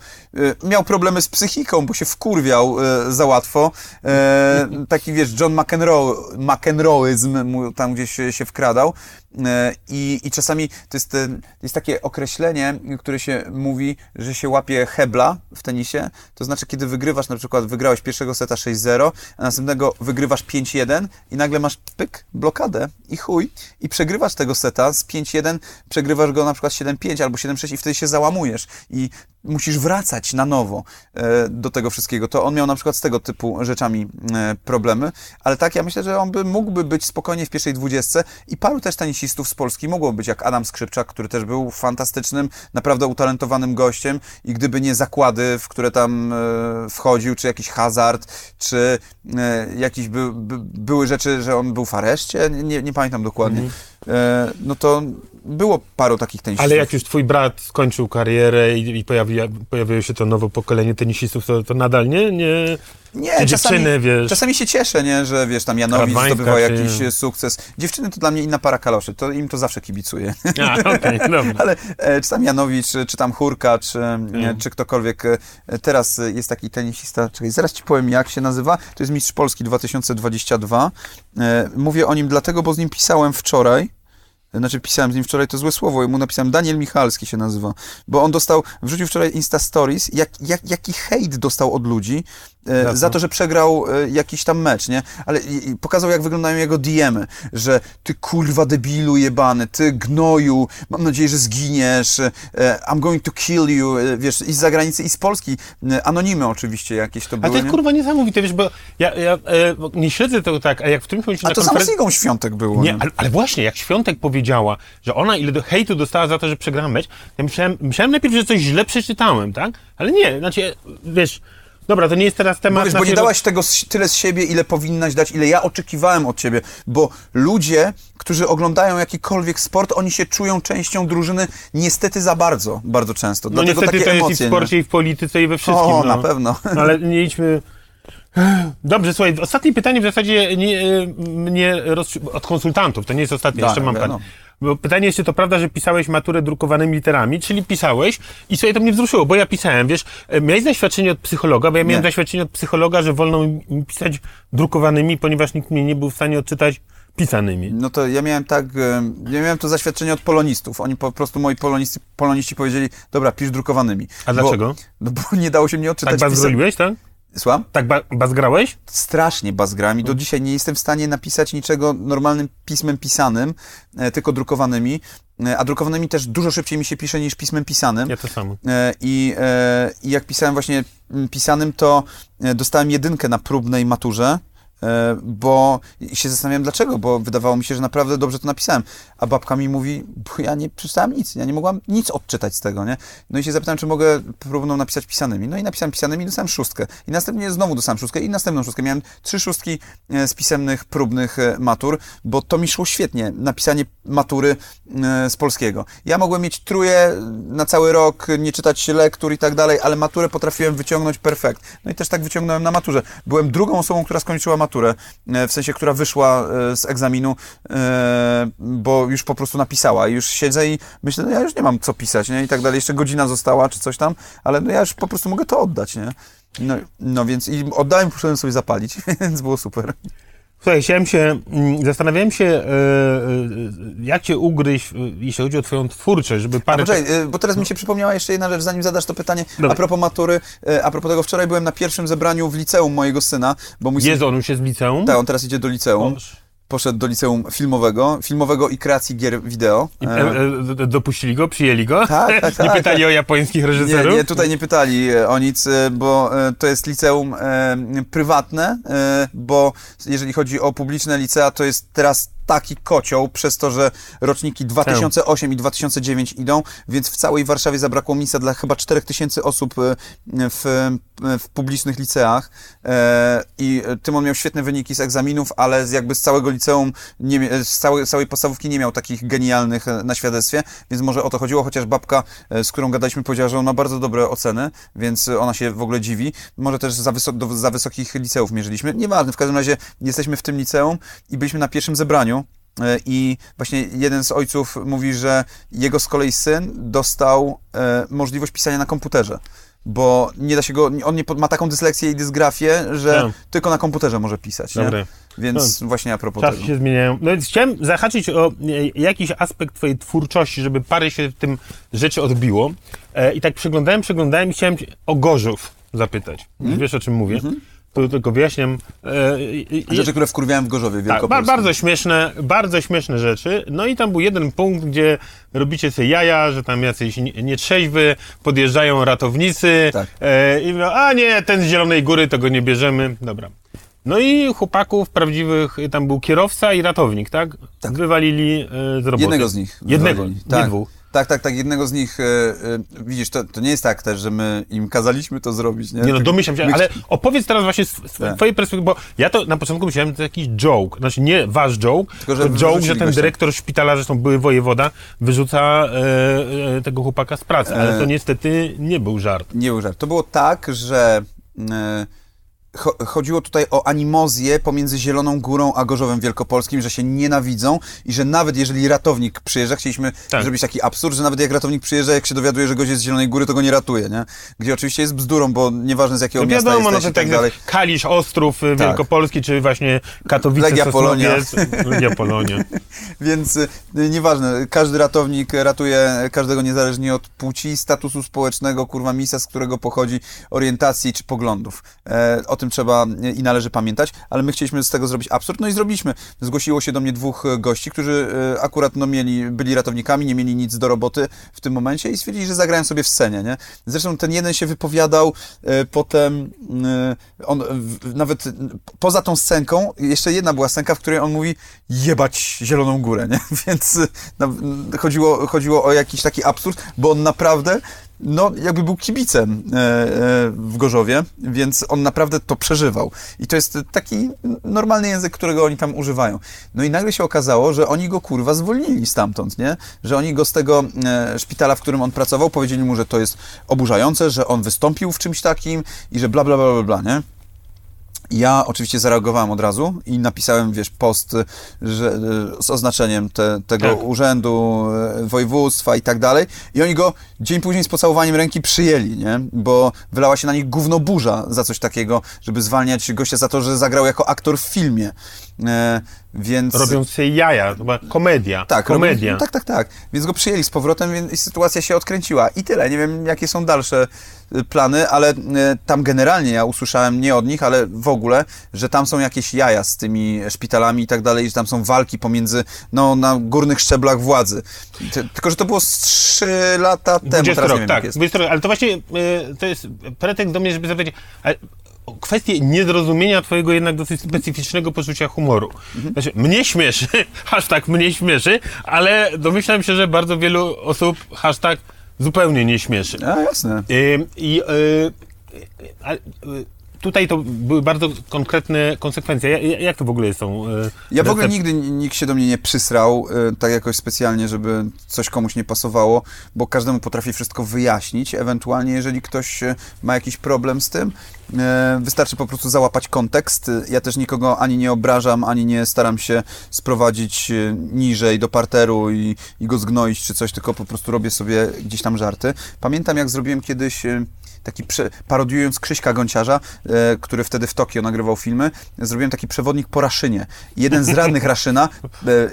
E, miał problemy z psychiką, bo się wkurwiał za łatwo. [laughs] Taki, wiesz, John McEnroe, McEnroeizm tam gdzieś się wkradał. E, I, I czasami to jest, e, jest takie określenie, które się mówi, że się łapie hebla w tenisie. To znaczy, kiedy wygrywasz, na przykład wygrałeś pierwszego seta 6-0, a następnego wygrywasz 5-1 i nagle masz pyk, blokadę i chuj. I przegrywasz tego seta z 5-1, przegrywasz go na przykład 7-5 albo 7-6 i wtedy się załamujesz i musisz wracać na nowo e, do tego wszystkiego. To on miał na przykład z tego typu rzeczami problemy, ale tak, ja myślę, że on by mógłby być spokojnie w pierwszej dwudziestce i paru też tenisistów z Polski mogło być, jak Adam Skrzypczak, który też był fantastycznym, naprawdę utalentowanym gościem i gdyby nie zakłady, w które tam e, wchodził, czy jakiś hazard, czy e, jakieś by, by, były rzeczy, że on był w areszcie, nie, nie pamiętam dokładnie, e, no to było paru takich tenisistów. Ale jak już twój brat skończył karierę i, i pojawi, pojawiło się to nowe pokolenie tenisistów, to, to nadal nie? nie... Nie, czasami, dziewczyny, wiesz. czasami się cieszę, nie, że wiesz, tam Janowicz zdobywał czy- jakiś e, sukces. Dziewczyny to dla mnie inna para kaloszy, to im to zawsze kibicuję. A, [laughs] dobra. Ale e, czy tam Janowicz, czy, czy tam Hurka, czy, Mm. e, czy ktokolwiek. e, Teraz e, jest taki tenisista, czekaj, zaraz ci powiem jak się nazywa. To jest Mistrz Polski 2022. E, Mówię o nim dlatego, bo z nim pisałem wczoraj. Znaczy pisałem z nim wczoraj to złe słowo, mu napisałem Daniel Michalski się nazywa, bo on dostał, wrzucił wczoraj Insta Stories, jak, jak, jaki hejt dostał od ludzi e, Za to, że przegrał e, jakiś tam mecz, nie? Ale pokazał jak wyglądają jego DM-y, że ty kurwa debilu jebany, ty gnoju, mam nadzieję, że zginiesz, e, I'm going to kill you, e, wiesz, i z zagranicy, i z Polski, anonimy oczywiście jakieś to A były, to jest nie? kurwa niesamowite, wiesz, bo ja, ja nie śledzę tego tak, a jak w którymś momencie A to samo z konferen- Igą Świątek było, Nie, ale, ale właśnie, jak Świątek powiedziała, że ona ile do hejtu dostała za to, że przegrała mecz, ja myślałem, myślałem najpierw, że coś źle przeczytałem, tak? Ale nie, znaczy, wiesz, dobra, to nie jest teraz temat... Bo, wiesz, bo nie dałaś tego tyle z siebie, ile powinnaś dać, ile ja oczekiwałem od ciebie, bo ludzie, którzy oglądają jakikolwiek sport, oni się czują częścią drużyny niestety za bardzo, bardzo często. No niestety takie to jest emocje. i w sporcie, i w polityce, i we wszystkim. O, no. na pewno. [laughs] Ale nie idźmy... Dobrze, słuchaj, ostatnie pytanie w zasadzie nie, e, mnie rozstrzy- od konsultantów, to nie jest ostatnie, Da, jeszcze mam no. Bo pytanie jest, czy to prawda, że pisałeś maturę drukowanymi literami, czyli pisałeś i sobie to mnie wzruszyło, bo ja pisałem, wiesz, e, miałeś doświadczenie od psychologa, bo ja miałem Nie. doświadczenie od psychologa, że wolno mi pisać drukowanymi, ponieważ nikt mnie nie był w stanie odczytać pisanymi. No to ja miałem tak, e, ja miałem to zaświadczenie od polonistów. Oni po prostu, moi poloniści, poloniści powiedzieli, dobra, pisz drukowanymi. A Bo- dlaczego? No bo nie dało się mnie Tak odczytać pisa- bazgroliłeś, tak? Słucham? Tak ba- bazgrałeś? strasznie bazgrami. Do dzisiaj nie jestem w stanie napisać niczego normalnym pismem pisanym, e, tylko drukowanymi. E, A drukowanymi też dużo szybciej mi się pisze niż pismem pisanym. Ja to samo. E, I, e, I jak pisałem właśnie mm, pisanym, to e, dostałem jedynkę na próbnej maturze. E, Bo się zastanawiałem dlaczego, bo wydawało mi się, że naprawdę dobrze to napisałem. A babka mi mówi, bo ja nie przeczytałem nic, ja nie mogłam nic odczytać z tego, nie? No i się zapytałem, czy mogę próbną napisać pisanymi. No i napisałem pisanymi dostałem szóstkę. I następnie znowu dostałem szóstkę i następną szóstkę. Miałem trzy szóstki e, z pisemnych, próbnych e, matur, bo to mi szło świetnie, napisanie matury z polskiego. Ja mogłem mieć truje na cały rok, nie czytać lektur i tak dalej, ale maturę potrafiłem wyciągnąć perfekt. No i też tak wyciągnąłem na maturze. Byłem drugą osobą, która skończyła maturę, e, w sensie, która wyszła e, z egzaminu, e, bo już po prostu napisała. I już siedzę i myślę, no ja już nie mam co pisać, nie? I tak dalej. Jeszcze godzina została, czy coś tam, ale no ja już po prostu mogę to oddać, nie? No, no więc i oddałem, poszedłem sobie zapalić, [laughs] więc było super. Słuchaj, chciałem się, mm, zastanawiałem się, e, e, jak cię ugryźć, e, jeśli chodzi o twoją twórczość, żeby A parę... poczekaj, y, bo teraz mi się przypomniała jeszcze jedna rzecz, zanim zadasz to pytanie. Dobra. A propos matury, a propos tego, wczoraj byłem na pierwszym zebraniu w liceum mojego syna, bo mój syn... Jezu, on już jest w liceum? Tak, on teraz idzie do liceum. Poszedł do liceum filmowego, filmowego i kreacji gier wideo. I, E, e, e, dopuścili go? Przyjęli go? Tak, tak, [laughs] Nie tak, pytali tak. o japońskich Nie, reżyserów? nie, tutaj nie pytali e, o nic, bo to jest liceum prywatne, bo jeżeli chodzi o publiczne licea, to jest teraz taki kocioł przez to, że roczniki 2008 i 2009 idą, więc w całej Warszawie zabrakło miejsca dla chyba 4000 osób e, w, w publicznych liceach e, i Tymon miał świetne wyniki z egzaminów, ale jakby z całego liceum, nie, z całej, całej podstawówki nie miał takich genialnych e, na świadectwie, więc może o to chodziło, chociaż babka, e, z którą gadaliśmy, powiedziała, że on ma bardzo dobre oceny, więc e, ona się w ogóle dziwi. Może też za, wysok, do, za wysokich liceów mierzyliśmy. Nieważne, w każdym razie jesteśmy w tym liceum i byliśmy na pierwszym zebraniu. E, I właśnie jeden z ojców mówi, że jego z kolei syn dostał e, możliwość pisania na komputerze. Bo nie da się go, on nie, ma taką dysleksję i dysgrafię, że Tak. tylko na komputerze może pisać. Więc właśnie a propos Czasy tego. się zmieniają. No więc chciałem zahaczyć o e, jakiś aspekt twojej twórczości, żeby parę się w tym rzeczy odbiło. E, I tak przeglądałem, przeglądałem i chciałem o Gorzów zapytać. Mhm. Wiesz o czym mówię? Tu tylko wyjaśniam. E, Rzeczy, które wkurwiałem w Gorzowie tak, Wielkopolskim. ba- bardzo śmieszne, bardzo śmieszne rzeczy. No i tam był jeden punkt, gdzie robicie sobie jaja, że tam jacyś nie- nietrzeźwy, podjeżdżają ratownicy Tak. e, i mówią, a nie, ten z Zielonej Góry, to go nie bierzemy. Dobra. No i chłopaków prawdziwych, tam był kierowca i ratownik, tak? Tak. Wywalili e, z roboty. Jednego z nich. Jednego, wywalili. nie tak. dwóch. Tak, tak, tak, jednego z nich, e, widzisz, to, to nie jest tak też, że my im kazaliśmy to zrobić, nie? Nie no, Tylko domyślam się, my- ale opowiedz teraz właśnie z, Tak. twojej perspektywy, bo ja to na początku myślałem, że to jakiś joke, znaczy nie wasz joke, Tylko, że tylko joke, że ten dyrektor szpitala, zresztą były wojewoda, wyrzuca e, e, tego chłopaka z pracy, ale to E. niestety nie był żart. Nie był żart. To było tak, że e, chodziło tutaj o animozję pomiędzy Zieloną Górą a Gorzowem Wielkopolskim, że się nienawidzą i że nawet jeżeli ratownik przyjeżdża, chcieliśmy Tak. zrobić taki absurd, że nawet jak ratownik przyjeżdża, jak się dowiaduje, że gość jest z Zielonej Góry, to go nie ratuje, nie? Gdzie oczywiście jest bzdurą, bo nieważne z jakiego No miasta wiadomo, no jesteś i tak tak dalej. Kalisz, Ostrów y, Wielkopolski, czy właśnie Katowice, Legia Sosnowiec, Legia Polonia. [laughs] Więc y, nieważne, każdy ratownik ratuje każdego niezależnie od płci, statusu społecznego, kurwa miejsca, z którego pochodzi, orientacji czy poglądów. E, tym trzeba e, i należy pamiętać, ale my chcieliśmy z tego zrobić absurd, no i zrobiliśmy. Zgłosiło się do mnie dwóch e, gości, którzy e, akurat no, mieli, byli ratownikami, nie mieli nic do roboty w tym momencie i stwierdzili, że zagrają sobie w scenie, nie? Zresztą ten jeden się wypowiadał, potem on nawet poza tą scenką, jeszcze jedna była scenka, w której on mówi jebać Zieloną Górę, nie? [laughs] Więc na, chodziło, chodziło o jakiś taki absurd, bo on naprawdę no, jakby był kibicem e, e, w Gorzowie, więc on naprawdę to przeżywał. I to jest taki normalny język, którego oni tam używają. No i nagle się okazało, że oni go kurwa zwolnili stamtąd, nie? Że oni go z tego e, szpitala, w którym on pracował, powiedzieli mu, że to jest oburzające, że on wystąpił w czymś takim i że bla bla bla bla, bla nie? Ja oczywiście zareagowałem od razu i napisałem, wiesz, post że, z oznaczeniem te, tego Tak. urzędu, e, województwa i tak dalej. I oni go dzień później z pocałowaniem ręki przyjęli, nie? Bo wylała się na nich gówno burza za coś takiego, żeby zwalniać gościa za to, że zagrał jako aktor w filmie. E, więc... Robiąc sobie jaja, była komedia. Tak, komedia. Robią, tak, tak, tak. Więc go przyjęli z powrotem więc i sytuacja się odkręciła. I tyle. Nie wiem, jakie są dalsze y, plany, ale y, tam generalnie ja usłyszałem nie od nich, ale w ogóle, że tam są jakieś jaja z tymi szpitalami i tak dalej, że tam są walki pomiędzy, no, na górnych szczeblach władzy. Ty, tylko, że to było z trzy lata temu, 20 teraz rok, nie wiem, tak, jak jest. 20 rok, ale to właśnie y, to jest pretekst do mnie, żeby zapytać, kwestię niezrozumienia twojego jednak dosyć specyficznego poczucia humoru. Mhm. Znaczy, mnie śmieszy, [laughs] hashtag mnie śmieszy, ale domyślam się, że bardzo wielu osób hashtag zupełnie nie śmieszy. A, jasne. Y, I y, ale, y, tutaj to były bardzo konkretne konsekwencje. Ja- Jak to w ogóle jest tą... y, Ja w ogóle nigdy nikt się do mnie nie przysrał, y, tak jakoś specjalnie, żeby coś komuś nie pasowało, bo każdemu potrafi wszystko wyjaśnić. Ewentualnie, jeżeli ktoś y, ma jakiś problem z tym, wystarczy po prostu załapać kontekst. Ja też nikogo ani nie obrażam, ani nie staram się sprowadzić niżej do parteru i, i go zgnoić czy coś, tylko po prostu robię sobie gdzieś tam żarty. Pamiętam, jak zrobiłem kiedyś taki prze, parodiując Krzyśka Gąciarza, e, który wtedy w Tokio nagrywał filmy, zrobiłem taki przewodnik po Raszynie. Jeden z radnych Raszyna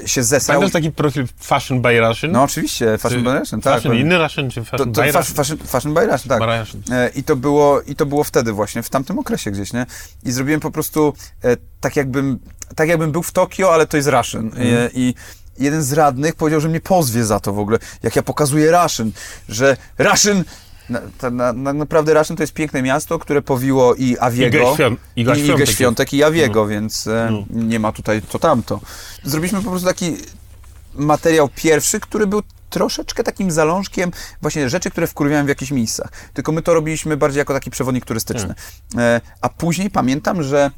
e, się zesrał. Pamiętasz taki profil Fashion by Russian? No oczywiście, Fashion by Russian, tak. Fashion, inny Russian czy To, Fashion to by fashion, Russian? fashion, fashion by Russian, tak. By Russian. E, I to, było, I to było wtedy właśnie, w tamtym okresie gdzieś, nie? I zrobiłem po prostu e, tak, jakbym, tak jakbym był w Tokio, ale to jest Russian. E, I jeden z radnych powiedział, że mnie pozwie za to w ogóle, jak ja pokazuję Russian, że Russian... Na, ta- na, na, naprawdę Russian to jest piękne miasto, które powiło i Awiego, Igę Świąt- i, Igę Świątek Świątek i Awiego, więc e, nie ma tutaj to tamto. Zrobiliśmy po prostu taki materiał pierwszy, który był troszeczkę takim zalążkiem właśnie rzeczy, które wkurwiałem w jakichś miejscach. Tylko my to robiliśmy bardziej jako taki przewodnik turystyczny. E, a później pamiętam, że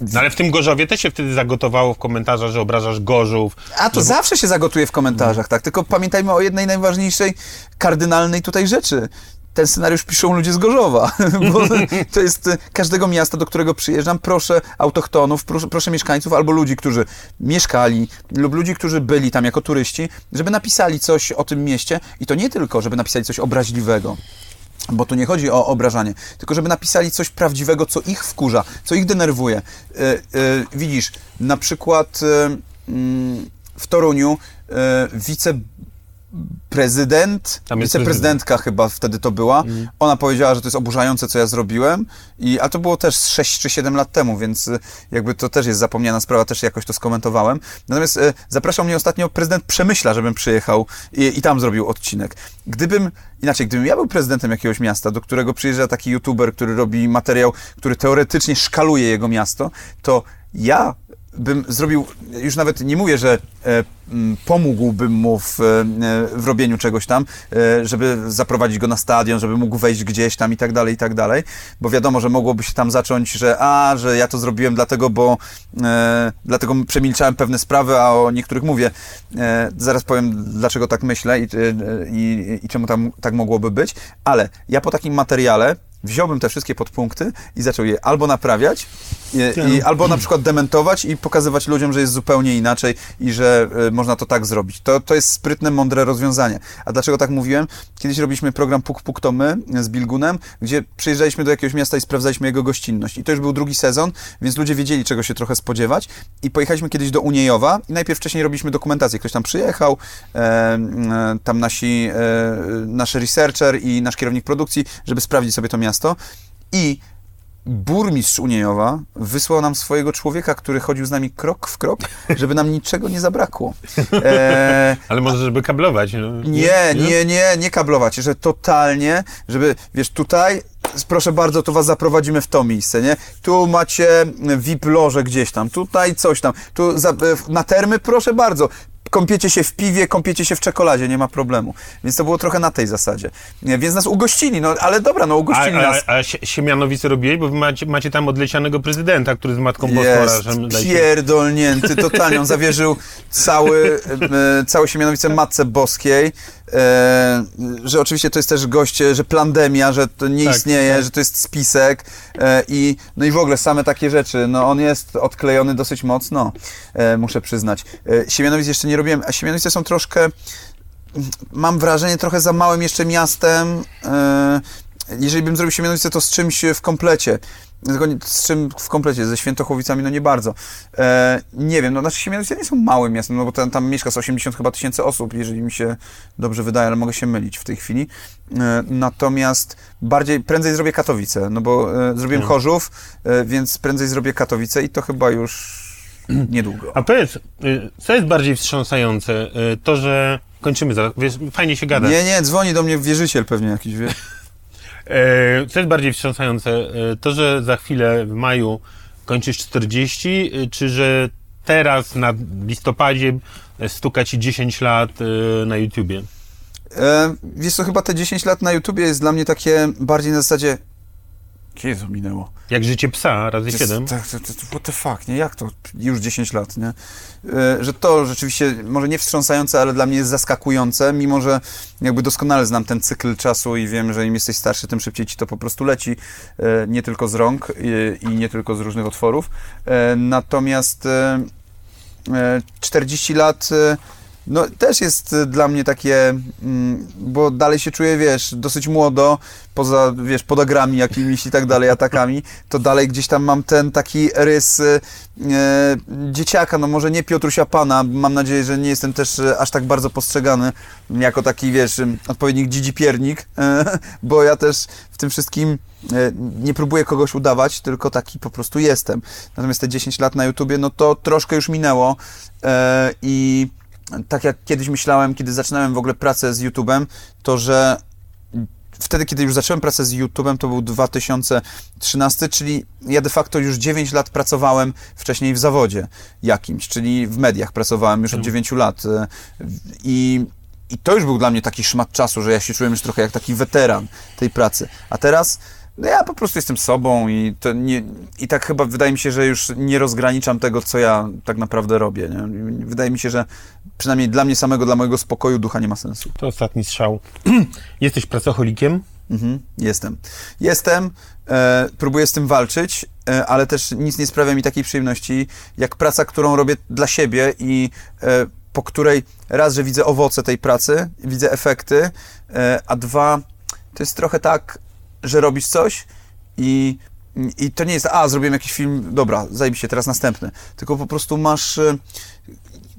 No ale w tym Gorzowie też się wtedy zagotowało w komentarzach, że obrażasz Gorzów. A to zawsze się zagotuje w komentarzach, tak? Tylko pamiętajmy o jednej najważniejszej, kardynalnej tutaj rzeczy. Ten scenariusz piszą ludzie z Gorzowa, [laughs] bo [laughs] to jest e, każdego miasta, do którego przyjeżdżam. Proszę autochtonów, proszę, proszę mieszkańców albo ludzi, którzy mieszkali lub ludzi, którzy byli tam jako turyści, żeby napisali coś o tym mieście i to nie tylko, żeby napisali coś obraźliwego. Bo tu nie chodzi o obrażanie, tylko żeby napisali coś prawdziwego, co ich wkurza, co ich denerwuje. E, e, widzisz, na przykład e, mm, w Toruniu e, jest wiceprezydentka chyba wtedy to była, ona powiedziała, że to jest oburzające, co ja zrobiłem, i, a to było też 6 czy 7 lat temu, więc e, jakby to też jest zapomniana sprawa, też jakoś to skomentowałem. Natomiast e, zapraszał mnie ostatnio prezydent Przemyśla, żebym przyjechał i, i tam zrobił odcinek. Gdybym, inaczej, gdybym ja był prezydentem jakiegoś miasta, do którego przyjeżdża taki youtuber, który robi materiał, który teoretycznie szkaluje jego miasto, to ja bym zrobił, już nawet nie mówię, że e, pomógłbym mu w, e, w robieniu czegoś tam, e, żeby zaprowadzić go na stadion, żeby mógł wejść gdzieś tam i tak dalej, i tak dalej, bo wiadomo, że mogłoby się tam zacząć, że a, że ja to zrobiłem dlatego, bo e, dlatego przemilczałem pewne sprawy, a o niektórych mówię. E, zaraz powiem, dlaczego tak myślę i, i, i czemu tam tak mogłoby być, ale ja po takim materiale wziąłbym te wszystkie podpunkty i zaczął je albo naprawiać, i, i, albo na przykład dementować i pokazywać ludziom, że jest zupełnie inaczej i że y, można to tak zrobić. To, to jest sprytne, mądre rozwiązanie. A dlaczego tak mówiłem? Kiedyś robiliśmy program Puk Puk to my z Bilgunem, gdzie przyjeżdżaliśmy do jakiegoś miasta i sprawdzaliśmy jego gościnność. I to już był drugi sezon, więc ludzie wiedzieli, czego się trochę spodziewać. I pojechaliśmy kiedyś do Uniejowa i najpierw wcześniej robiliśmy dokumentację. Ktoś tam przyjechał, e, e, tam nasi, e, nasz researcher i nasz kierownik produkcji, żeby sprawdzić sobie to miasto. I burmistrz Uniejowa wysłał nam swojego człowieka, który chodził z nami krok w krok, żeby nam niczego nie zabrakło. [laughs] E, Ale może, żeby kablować. No, nie, nie, nie, nie kablować, że totalnie, żeby, wiesz, tutaj, proszę bardzo, to was zaprowadzimy w to miejsce, nie? Tu macie VIP loże gdzieś tam, tutaj coś tam, tu za, na termy, proszę bardzo, kąpiecie się w piwie, kąpiecie się w czekoladzie, nie ma problemu. Więc to było trochę na tej zasadzie. Więc nas ugościli, no ale dobra, no A, ugościli nas. a, a Sie- Siemianowice robiłeś, bo wy macie, macie tam odlecianego prezydenta, który z matką Boską Jest pierdolnięty totalnie. On [laughs] zawierzył cały, e, całe Siemianowice Matce Boskiej, e, że oczywiście to jest też gość, e, że plandemia, że to nie Tak, istnieje, tak. że to jest spisek e, i no i w ogóle same takie rzeczy. No on jest odklejony dosyć mocno, e, muszę przyznać. E, Siemianowic jeszcze nie robiłem, a Siemianowice są troszkę mam wrażenie trochę za małym jeszcze miastem. E, jeżeli bym zrobił Siemianowice, to z czymś w komplecie. Tylko z czym w komplecie, ze Świętochłowicami, no nie bardzo. E, nie wiem, no znaczy Siemianowice nie są małym miastem, no bo tam, tam mieszka z 80 chyba tysięcy osób, jeżeli mi się dobrze wydaje, ale mogę się mylić w tej chwili. E, natomiast bardziej, prędzej zrobię Katowice, no bo e, zrobiłem Chorzów, e, więc prędzej zrobię Katowice i to chyba już [clears throat] niedługo. A powiedz, y, co jest bardziej wstrząsające? Y, To, że kończymy zaraz, wiesz, fajnie się gada. Nie, nie, dzwoni do mnie wierzyciel pewnie jakiś, wie. E, Co jest bardziej wstrząsające? E, To, że za chwilę w maju kończysz 40, y, czy że teraz na listopadzie e, stuka ci 10 lat e, na YouTubie? E, wiesz chyba te 10 lat na YouTubie jest dla mnie takie bardziej na zasadzie kiedy to minęło? Jak życie psa razy jest 7? Tak, to, to, to, what the fuck, nie? Jak to? Już 10 lat, nie? E, że to rzeczywiście, może nie wstrząsające, ale dla mnie jest zaskakujące, mimo że jakby doskonale znam ten cykl czasu i wiem, że im jesteś starszy, tym szybciej ci to po prostu leci, e, nie tylko z rąk i, i nie tylko z różnych otworów. E, natomiast e, e, 40 lat... No też jest y, dla mnie takie, mm, bo dalej się czuję, wiesz, dosyć młodo, poza, wiesz, podagrami jakimiś i tak dalej, atakami, to dalej gdzieś tam mam ten taki rys y, e, dzieciaka, no może nie Piotrusia Pana, mam nadzieję, że nie jestem też e, aż tak bardzo postrzegany jako taki, wiesz, odpowiednik dzidzi piernik, e, [laughs] bo ja też w tym wszystkim e, nie próbuję kogoś udawać, tylko taki po prostu jestem. Natomiast te 10 lat na YouTubie, no to troszkę już minęło e, i tak jak kiedyś myślałem, kiedy zaczynałem w ogóle pracę z YouTubem, to że wtedy, kiedy już zacząłem pracę z YouTubem, to był 2013, czyli ja de facto już 9 lat pracowałem wcześniej w zawodzie jakimś, czyli w mediach pracowałem już od 9 lat. e, I, I to już był dla mnie taki szmat czasu, że ja się czułem już trochę jak taki weteran tej pracy. A teraz no ja po prostu jestem sobą i, to nie, i tak chyba wydaje mi się, że już nie rozgraniczam tego, co ja tak naprawdę robię. Nie? Wydaje mi się, że przynajmniej dla mnie samego, dla mojego spokoju ducha nie ma sensu. To ostatni strzał. [clears throat] Jesteś pracocholikiem? Mhm, jestem. Jestem, e, próbuję z tym walczyć, e, ale też nic nie sprawia mi takiej przyjemności, jak praca, którą robię dla siebie i e, po której raz, że widzę owoce tej pracy, widzę efekty, e, a dwa, to jest trochę tak, że robisz coś i, i to nie jest, a zrobiłem jakiś film, dobra, zajebiście, teraz następny, tylko po prostu masz e,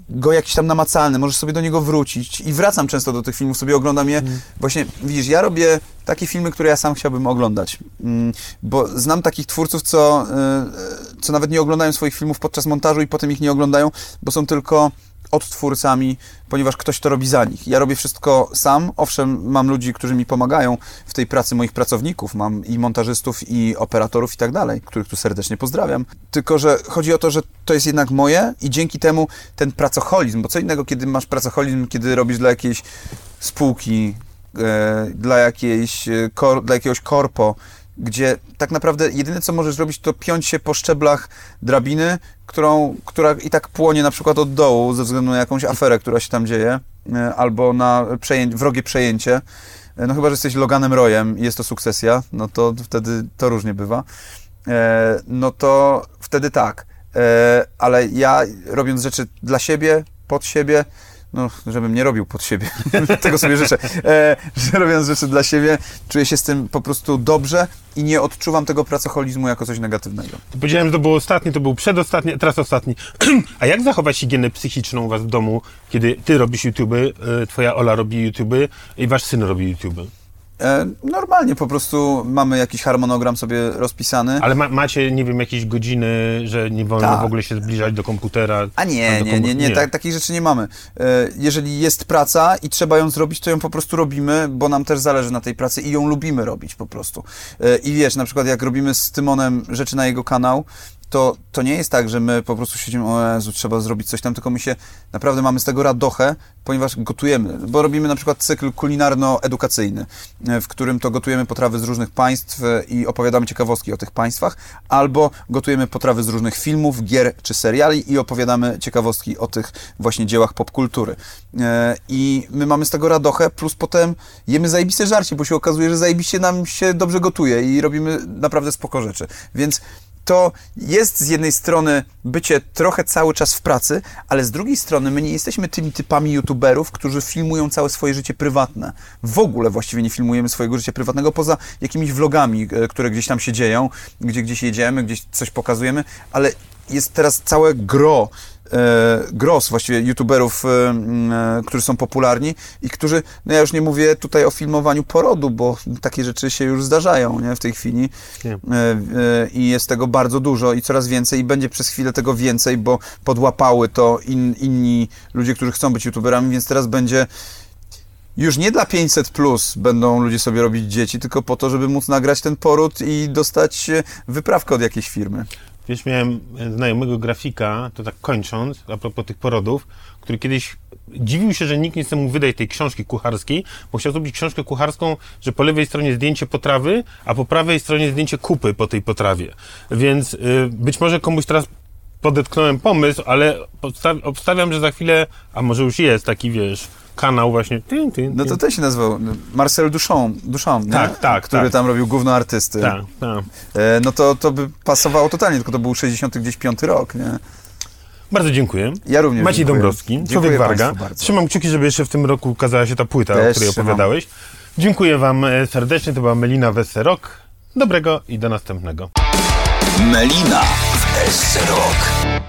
go jakiś tam namacalny, możesz sobie do niego wrócić. I wracam często do tych filmów, sobie oglądam je. Właśnie, widzisz, ja robię takie filmy, które ja sam chciałbym oglądać, Mm, bo znam takich twórców, co, y, co nawet nie oglądają swoich filmów podczas montażu i potem ich nie oglądają, bo są tylko odtwórcami, ponieważ ktoś to robi za nich. Ja robię wszystko sam, owszem, mam ludzi, którzy mi pomagają w tej pracy, moich pracowników, mam i montażystów, i operatorów i tak dalej, których tu serdecznie pozdrawiam. Tylko, że chodzi o to, że to jest jednak moje i dzięki temu ten pracocholizm, bo co innego, kiedy masz pracocholizm, kiedy robisz dla jakiejś spółki, e, dla, jakiejś, e, dla jakiegoś korpo, gdzie tak naprawdę jedyne, co możesz robić, to piąć się po szczeblach drabiny, którą, która i tak płonie na przykład od dołu ze względu na jakąś aferę, która się tam dzieje, e, albo na przejęcie, wrogie przejęcie. E, No chyba, że jesteś Loganem Royem i jest to sukcesja, no to wtedy to różnie bywa. E, no to wtedy tak. Ale ja robiąc rzeczy dla siebie, pod siebie, no, żebym nie robił pod siebie, [laughs] tego sobie życzę, e, że robiąc rzeczy dla siebie, czuję się z tym po prostu dobrze i nie odczuwam tego pracoholizmu jako coś negatywnego. To powiedziałem, że to był ostatni, to był przedostatni, teraz ostatni. [clears throat] a jak zachować higienę psychiczną u was w domu, kiedy ty robisz YouTube, twoja Ola robi YouTube i wasz syn robi YouTube? E, normalnie po prostu mamy jakiś harmonogram sobie rozpisany. Ale ma, macie, nie wiem, jakieś godziny, że nie wolno Tak. w ogóle się zbliżać do komputera? A nie, nie, nie, kompu- nie, tak, takich rzeczy nie mamy. E, Jeżeli jest praca i trzeba ją zrobić, to ją po prostu robimy, bo nam też zależy na tej pracy i ją lubimy robić po prostu. E, I wiesz, na przykład jak robimy z Tymonem rzeczy na jego kanał, to, to nie jest tak, że my po prostu siedzimy, o Jezu, trzeba zrobić coś tam, tylko my się naprawdę mamy z tego radochę, ponieważ gotujemy, bo robimy na przykład cykl kulinarno-edukacyjny, w którym to gotujemy potrawy z różnych państw e, i opowiadamy ciekawostki o tych państwach, albo gotujemy potrawy z różnych filmów, gier czy seriali i opowiadamy ciekawostki o tych właśnie dziełach popkultury. E, I my mamy z tego radochę, plus potem jemy zajebiste żarcie, bo się okazuje, że zajebiście nam się dobrze gotuje i robimy naprawdę spoko rzeczy. Więc to jest z jednej strony bycie trochę cały czas w pracy, ale z drugiej strony my nie jesteśmy tymi typami youtuberów, którzy filmują całe swoje życie prywatne. W ogóle właściwie nie filmujemy swojego życia prywatnego poza jakimiś vlogami, e, które gdzieś tam się dzieją, gdzie gdzieś jedziemy, gdzieś coś pokazujemy, ale jest teraz całe gro gros właściwie youtuberów, e, e, którzy są popularni i którzy, no ja już nie mówię tutaj o filmowaniu porodu, bo takie rzeczy się już zdarzają nie, w tej chwili Nie. E, e, i jest tego bardzo dużo i coraz więcej i będzie przez chwilę tego więcej, bo podłapały to in, inni ludzie, którzy chcą być youtuberami, więc teraz będzie już nie dla 500 plus będą ludzie sobie robić dzieci, tylko po to, żeby móc nagrać ten poród i dostać e, wyprawkę od jakiejś firmy. Wiesz, miałem znajomego grafika, to tak kończąc, a propos tych porodów, który kiedyś dziwił się, że nikt nie chce mu wydać tej książki kucharskiej, bo chciał zrobić książkę kucharską, że po lewej stronie zdjęcie potrawy, a po prawej stronie zdjęcie kupy po tej potrawie. Więc y, być może komuś teraz podetknąłem pomysł, ale obsta- obstawiam, że za chwilę, a może już jest taki, wiesz, kanał właśnie. Tyn, tyn, No to też się nazywał Marcel Duchamp, Duchamp nie? Tak, tak, który tak. tam robił gówno artysty. Tak, tak. E, no to, to by pasowało totalnie, tylko to był 60 gdzieś piąty rok, nie? Bardzo dziękuję. Ja również Maciej dziękuję. Dąbrowski, Dziękuję Człowiek Warga. Trzymam kciuki, żeby jeszcze w tym roku ukazała się ta płyta, Też o której trzymam. opowiadałeś. Dziękuję wam e, serdecznie, to była Melina Weserok. Dobrego i do następnego. Melina w Rock.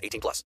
18 plus.